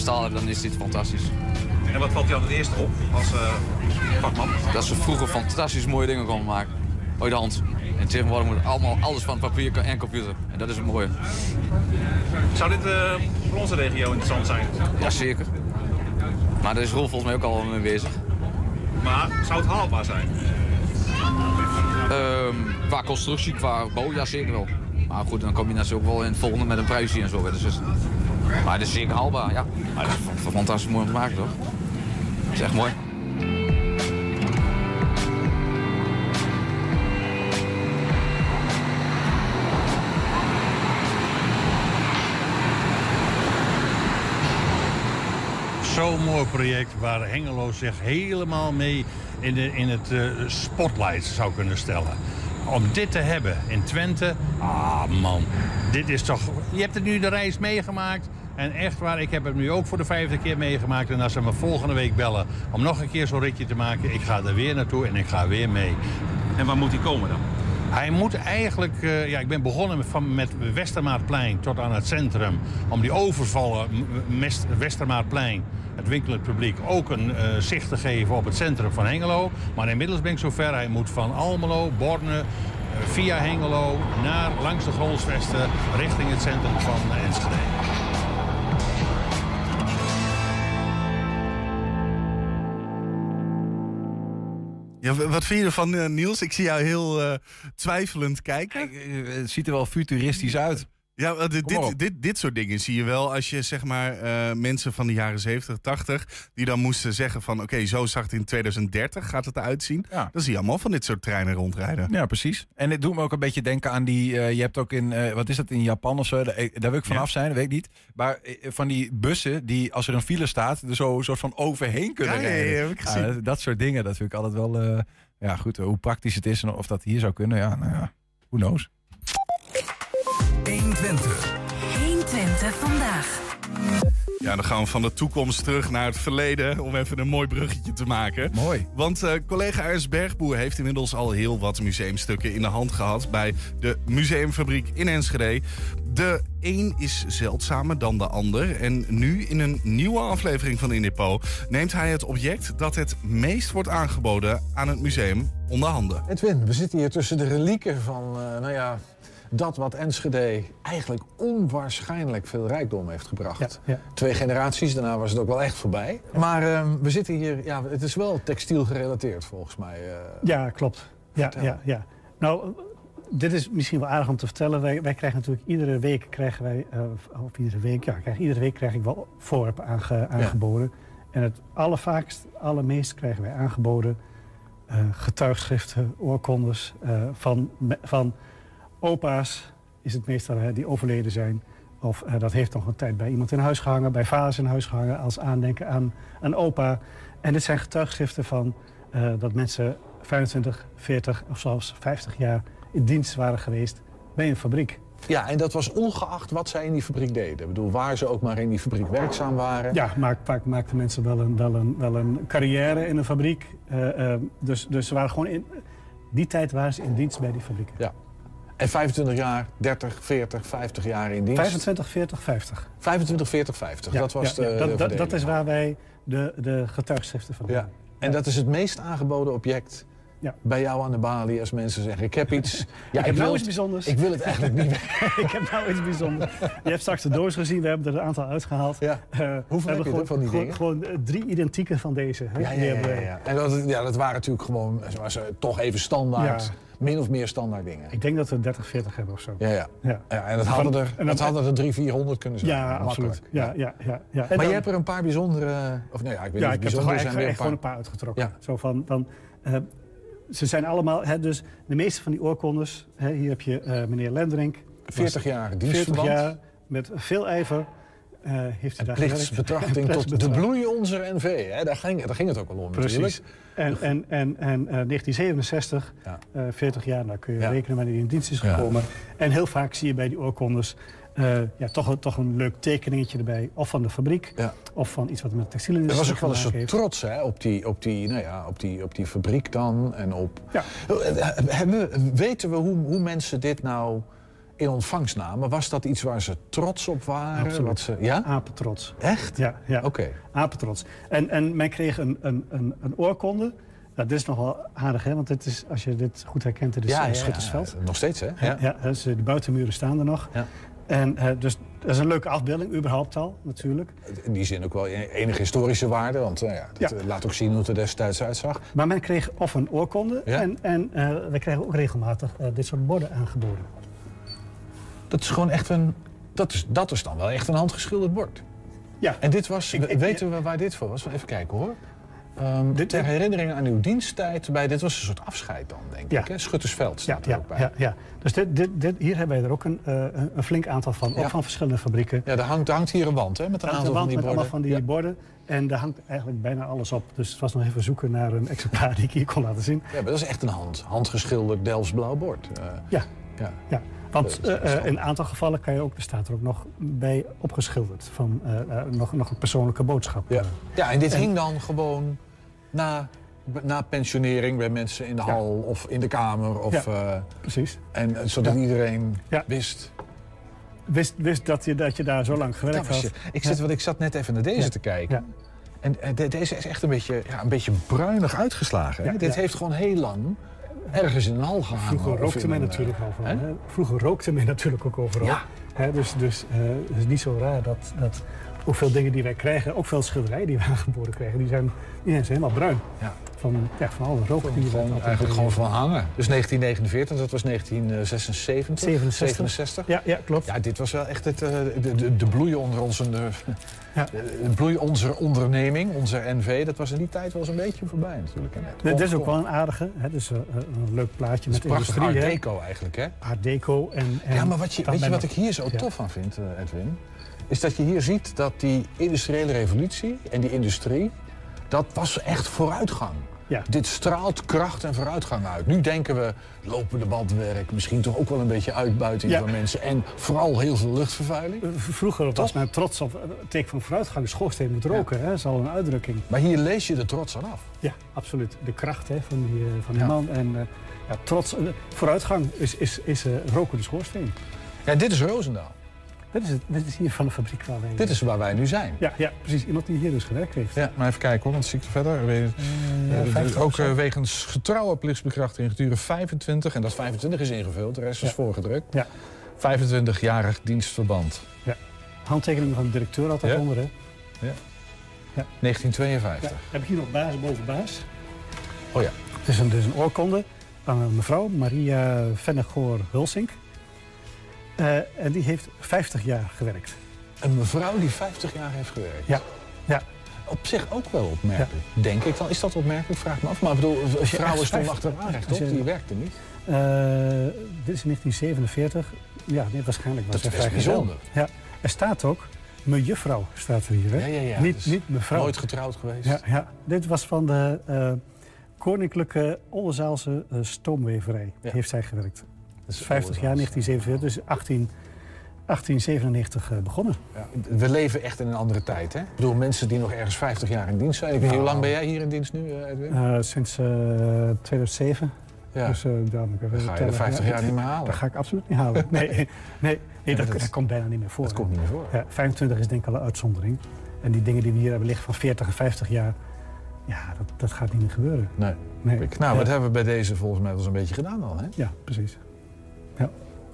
Dan is dit fantastisch. En wat valt jou het eerste op als uh, vakman? Dat ze vroeger fantastisch mooie dingen konden maken. Ooit de hand. En tegenwoordig moet allemaal alles van papier en computer. En dat is het mooie. Zou dit uh, voor onze regio interessant zijn? Jazeker. Maar daar is Roel volgens mij ook al mee bezig. Maar zou het haalbaar zijn? Um, qua constructie, qua bouw, ja zeker wel. Maar goed, dan kom je natuurlijk ook wel in het volgende met een prijsje en zo. Dus, maar is zeker haalbaar, ja. Maar het is fantastisch mooi om te maken, toch? Dat echt mooi. zo'n mooi project waar Hengelo zich helemaal mee in, de, in het uh, spotlight zou kunnen stellen. Om dit te hebben in Twente, ah man, dit is toch... Je hebt het nu de reis meegemaakt en echt waar, ik heb het nu ook voor de vijfde keer meegemaakt. En als ze me volgende week bellen om nog een keer zo'n ritje te maken, ik ga er weer naartoe en ik ga weer mee. En waar moet hij komen dan? Hij moet eigenlijk, uh, ja, ik ben begonnen van, met Westermaatplein tot aan het centrum. Om die overvallen Westermaatplein, het winkelend publiek, ook een uh, zicht te geven op het centrum van Hengelo. Maar inmiddels ben ik zover, hij moet van Almelo, Borne, uh, via Hengelo, naar langs de Grolsvesten, richting het centrum van Enschede. Ja, wat vind je ervan, uh, Niels? Ik zie jou heel uh, twijfelend kijken. het ziet er wel futuristisch uit. Ja, dit, dit, dit, dit, soort dingen zie je wel als je zeg maar uh, mensen van de jaren 70, 80... die dan moesten zeggen van oké, okay, zo zag het in 2030, gaat het eruit zien. Ja. Dan zie je allemaal van dit soort treinen rondrijden. Ja, precies. En het doet me ook een beetje denken aan die... Uh, je hebt ook in, uh, wat is dat, in Japan of zo? Daar, daar wil ik vanaf ja. zijn, dat weet ik niet. Maar van die bussen die als er een file staat... er zo soort van overheen kunnen ja, rijden. Ja, heb ik gezien. dat soort dingen, dat vind ik altijd wel... ja, goed, hoe praktisch het is en of dat hier zou kunnen, ja, nou ja. Who knows? 120. 120 vandaag. Ja, dan gaan we van de toekomst terug naar het verleden om even een mooi bruggetje te maken. Mooi. Want eh, collega Ernst Bergboer heeft inmiddels al heel wat museumstukken in de hand gehad bij de museumfabriek in Enschede. De een is zeldzamer dan de ander. En nu in een nieuwe aflevering van In Depot neemt hij het object dat het meest wordt aangeboden aan het museum onder handen. Edwin, we zitten hier tussen de relieken van, eh, nou ja, dat wat Enschede eigenlijk onwaarschijnlijk veel rijkdom heeft gebracht. Ja, ja. Twee generaties, daarna was het ook wel echt voorbij. Maar ehm, we zitten hier, ja, het is wel textiel gerelateerd volgens mij. eh. Ja, klopt. Ja, ja, ja. Nou, dit is misschien wel aardig om te vertellen. Wij, wij krijgen natuurlijk iedere week krijgen wij, eh, of iedere week, ja, krijg, iedere week krijg ik wel voorwerpen aange- aangeboden. En het allervaakst, allermeest krijgen wij aangeboden eh, getuigschriften, oorkondes van, van opa's is het meestal hè, die overleden zijn. Of eh, dat heeft nog een tijd bij iemand in huis gehangen, bij vaders in huis gehangen, als aandenken aan, aan opa. En dit zijn getuigschriften van eh, dat mensen 25, 40 of zelfs 50 jaar in dienst waren geweest bij een fabriek. Ja, en dat was ongeacht wat zij in die fabriek deden. Ik bedoel, waar ze ook maar in die fabriek werkzaam waren. Ja, maar vaak maakten mensen wel een, wel een, wel een carrière in een fabriek. Eh, dus, dus ze waren gewoon in. Die tijd waren ze in dienst bij die fabrieken. Ja. En 25 jaar, 30, 40, 50 jaar in dienst. 25, 40, 50. 25, 40, 50. Ja, dat was ja, de, ja. Dat, dat, is waar wij de, de getuigschriften van Ja. hebben. En dat is het meest aangeboden object Ja. bij jou aan de balie als mensen zeggen: Ik heb iets. Ja, ik heb nou iets bijzonders. Ik wil het eigenlijk niet. ik heb nou iets bijzonders. Je hebt straks de doos gezien, we hebben er een aantal uitgehaald. Ja. Eh, Hoeveel hebben er van die gewoon, dingen? Gewoon, gewoon, eh, drie identieke van deze. hè. Ja, ja, ja, ja. En dat, ja, dat waren natuurlijk gewoon eh, toch even standaard. Min of meer standaard dingen. Ik denk dat we 30, 40 hebben of zo. Ja, ja. Ja. ja en dat Van- hadden er, en dat dan- hadden er 300, 400 kunnen zijn. Ja, Makkelijk. absoluut. Ja, ja, ja, ja. Maar dan- je hebt er een paar bijzondere. Of nee, ja, ik weet ja, niet ik heb er gewoon, zijn. echt, gewoon een paar. uitgetrokken. Ja. Zo van, van, eh, ze zijn allemaal, hè, dus de meeste van die oorkondes. Hè, hier heb je eh, meneer Lenderink. 40 jaar 40 dienstverband. jaar met veel ijver heeft hij En daar plichtsbetrachting tot de bloei onze NV. Hè? Daar, ging, daar ging het ook al om Precies. natuurlijk. En, en, en, en eh, 1967, Ja. eh, 40 jaar, daar kun je Ja. rekenen wanneer hij in dienst is Ja. gekomen. En heel vaak zie je bij die oorkondes eh, ja, toch, een- toch een leuk tekeningetje erbij. Of van de fabriek, Ja. of van iets wat met Er textielindustrie was ook wel een soort heeft. trots hè, op, die, op, die, nou ja, op, die, op die fabriek dan. En op... Ja. Hebben, we- weten we hoe, hoe mensen dit nou in ontvangst namen? Was dat iets waar ze trots op waren? Absoluut. Wat ze, ja? Apetrots. Echt? Ja, ja. Oké. apetrots. En, en men kreeg een, een, een, een oorkonde. Nou, dit is nog wel aardig, hè? want dit is, als je dit goed herkent, dit is Ja, ja, Schuttersveld. ja, nog steeds, hè? Ja. Ja. Dus, de buitenmuren staan er nog. Ja. En dus dat is een leuke afbeelding, überhaupt al, natuurlijk. In die zin ook wel enige historische waarde. Want nou ja, dat Ja. eh, laat ook zien hoe het er destijds uitzag. Maar men kreeg of een oorkonde Ja. en, en eh, we kregen ook regelmatig eh, dit soort borden aangeboden. Dat is gewoon echt een... Dat is, dat is dan wel echt een handgeschilderd bord. Ja. En dit was... Ik- ik- weten we waar dit voor was? Even kijken hoor. Ehm, Dit- ter herinnering aan uw diensttijd bij... Dit was een soort afscheid dan, denk Ja. ik. Hè? Schuttersveld Ja, staat er ja, ook bij. ja, ja. Dus dit, dit, dit, hier hebben wij er ook een, eh, een- flink aantal van, ook van verschillende fabrieken. Ja, er hangt, er hangt hier een wand hè, met een Er aantal een van die met borden. allemaal van die borden. En daar hangt eigenlijk bijna alles op. Dus het was nog even zoeken naar een exemplaar die ik hier kon laten zien. ja, maar dat is echt een hand, handgeschilderd Delfts blauw bord. Eh, Ja, ja. ja. Want eh, eh, in een aantal gevallen kan je ook, er staat er ook nog bij opgeschilderd. Van eh, eh, nog, nog een persoonlijke boodschap. Ja. ja, en dit En- hing dan gewoon na, na pensionering bij mensen in de Ja. hal of in de kamer. Of, Ja. eh, Precies. en zodat Ja. iedereen Ja. wist. Wist, wist dat, je, dat je daar zo lang gewerkt had. Ik, zit, want ik zat net even naar deze Ja. te kijken. Ja. En de- deze is echt een beetje, ja, een beetje bruinig uitgeslagen. Dit ja. heeft gewoon heel lang ergens in een hal gehangen. Vroeger rookte men natuurlijk overal. hè? Vroeger rookte men natuurlijk ook overal. Ja. Hè, dus dus eh, het is niet zo raar dat, dat ook veel dingen die wij krijgen, ook veel schilderijen die we aangeboden krijgen, die zijn, die zijn helemaal bruin. Ja. Van, ja, van alle Gewoon, altijd eigenlijk gewoon van hangen. Dus 1949, dat was 1976. 67. 67. Ja, ja, klopt. Ja, dit was wel echt het, eh, de, de, de bloei onder onze, eh, Ja. de bloei onze onderneming, onze NV. Dat was in die tijd wel eens een beetje voorbij natuurlijk. hè. Dit is ook wel een aardige. Hè? Dus, eh, een leuk plaatje Het met industrie. art deco eigenlijk, hè? Art deco. En, en ja, maar wat je, weet je wat ik hier zo Ja. tof aan vind, Edwin? Is dat je hier ziet dat die industriële revolutie en die industrie, dat was echt vooruitgang. Ja. Dit straalt kracht en vooruitgang uit. Nu denken we lopende bandwerk, misschien toch ook wel een beetje uitbuiting Ja. van mensen. En vooral heel veel luchtvervuiling. Vroeger was men trots op het teken van vooruitgang. De schoorsteen moet roken, hè? is al een uitdrukking. Maar hier lees je er trots aan af. Ja, absoluut. De kracht hè, van die, eh, van die man. En eh, ja, trots, eh, vooruitgang is, is, is eh, rokende schoorsteen. Ja, dit is Roosendaal. Dit is, het, dit is hier van de fabriek waar wij... Dit is waar wij nu zijn. Ja, ja, precies. Iemand die hier dus gewerkt heeft. Ja, maar even kijken hoor, want zie ik verder. Ja, eh, 50 ook eh, wegens getrouwe plichtsbekrachtiging geduurde 25, en dat 25 is ingevuld, de rest is Ja. voorgedrukt. Ja. 25-jarig dienstverband. Ja. Handtekening van de directeur altijd Ja. onder, hè? Ja. Ja. 1952. Ja. Heb ik hier nog baas boven baas? Oh ja. Het is een, dus een oorkonde aan een mevrouw, Maria Vennegoor Eh, en die heeft 50 jaar gewerkt. Een mevrouw die 50 jaar heeft gewerkt. Ja. ja. Op zich ook wel opmerkelijk, denk ik. Dan is dat opmerkelijk, vraag me af. Maar ik bedoel, vrouwen stonden 50 achteraan rechtop, als je- die werkten niet. Eh, dit is in 1947. Ja, nee, waarschijnlijk was Dat is bijzonder. Ja. Er staat ook, mejuffrouw staat er hier. Hè? Ja, ja, ja. Niet, Dus niet mevrouw. Nooit getrouwd geweest. Ja, ja. Dit was van de eh, Koninklijke Oldenzaalse eh, Stoomweverij. Heeft zij gewerkt. Dat is 50 jaar, 1947, dus 18, 1897 eh, begonnen. We leven echt in een andere tijd, hè? Ik bedoel, mensen die nog ergens 50 jaar in dienst zijn. Ik weet niet, hoe lang ben jij hier in dienst nu, eh, Edwin? Eh, sinds eh, 2007. Ja. Dus, dan, Dan ga je de tellen. 50 jaar niet meer halen. Dat ga ik absoluut niet halen. Nee, nee, nee dat, dat- dat komt bijna niet meer voor. dat komt niet meer voor. Ja, 25 is denk ik al een uitzondering. En die dingen die we hier hebben liggen van 40 en 50 jaar... Ja, dat, dat gaat niet meer gebeuren. Nee. Nee. Nou, Ja. wat hebben we bij deze volgens mij wel eens een beetje gedaan al, hè? Ja, precies.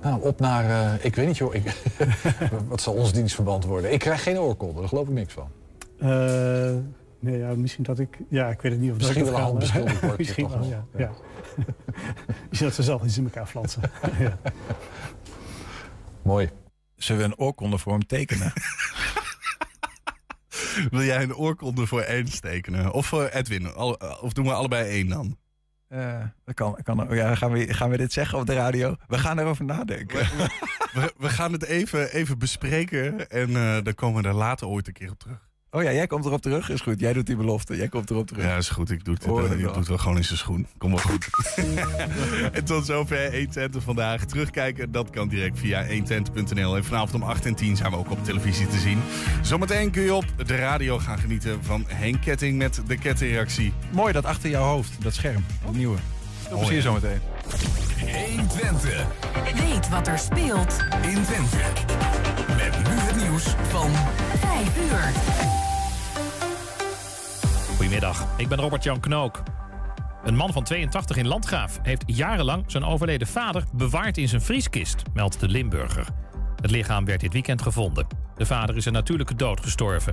Nou, op naar, eh, ik weet niet joh, ik, wat zal ons dienstverband worden? Ik krijg geen oorkonde, daar geloof ik niks van. Eh, nee, ja, misschien dat ik... Ja, ik weet het niet of Misschien dat ik wel handbeschuldigd wordt, Misschien wel, ja. Ja. Misschien dat ze zelf iets in elkaar flansen. ja. Mooi. Zullen we een oorkonde voor hem tekenen? Wil jij een oorkonde voor Ernst tekenen? Of voor Edwin? Al- Of doen we allebei één dan? Eh, dat kan, kan, ja, gaan, we, gaan we dit zeggen op de radio? We gaan erover nadenken. We, we gaan het even, even bespreken en eh dan komen we er later ooit een keer op terug. Oh ja, jij komt erop terug. Is goed. Jij doet die belofte. Jij komt erop terug. Ja, is goed. Ik doe het, ik doe het wel gewoon in zijn schoen. Kom wel goed. en tot zover 120 vandaag. Terugkijken, dat kan direct via 120.nl. En vanavond om 8 en 10 zijn we ook op televisie te zien. Zometeen kun je op de radio gaan genieten van Henk Ketting met de kettingreactie. Mooi dat achter jouw hoofd, dat scherm. Het nieuwe. Veel plezier ja. zometeen. 120. Weet wat er speelt In Twente. Met nu het nieuws van 5 uur. Goedemiddag, ik ben Robert-Jan Knook. Een man van 82 in Landgraaf heeft jarenlang zijn overleden vader bewaard in zijn vrieskist, meldt de Limburger. Het lichaam werd dit weekend gevonden. De vader is een natuurlijke dood gestorven.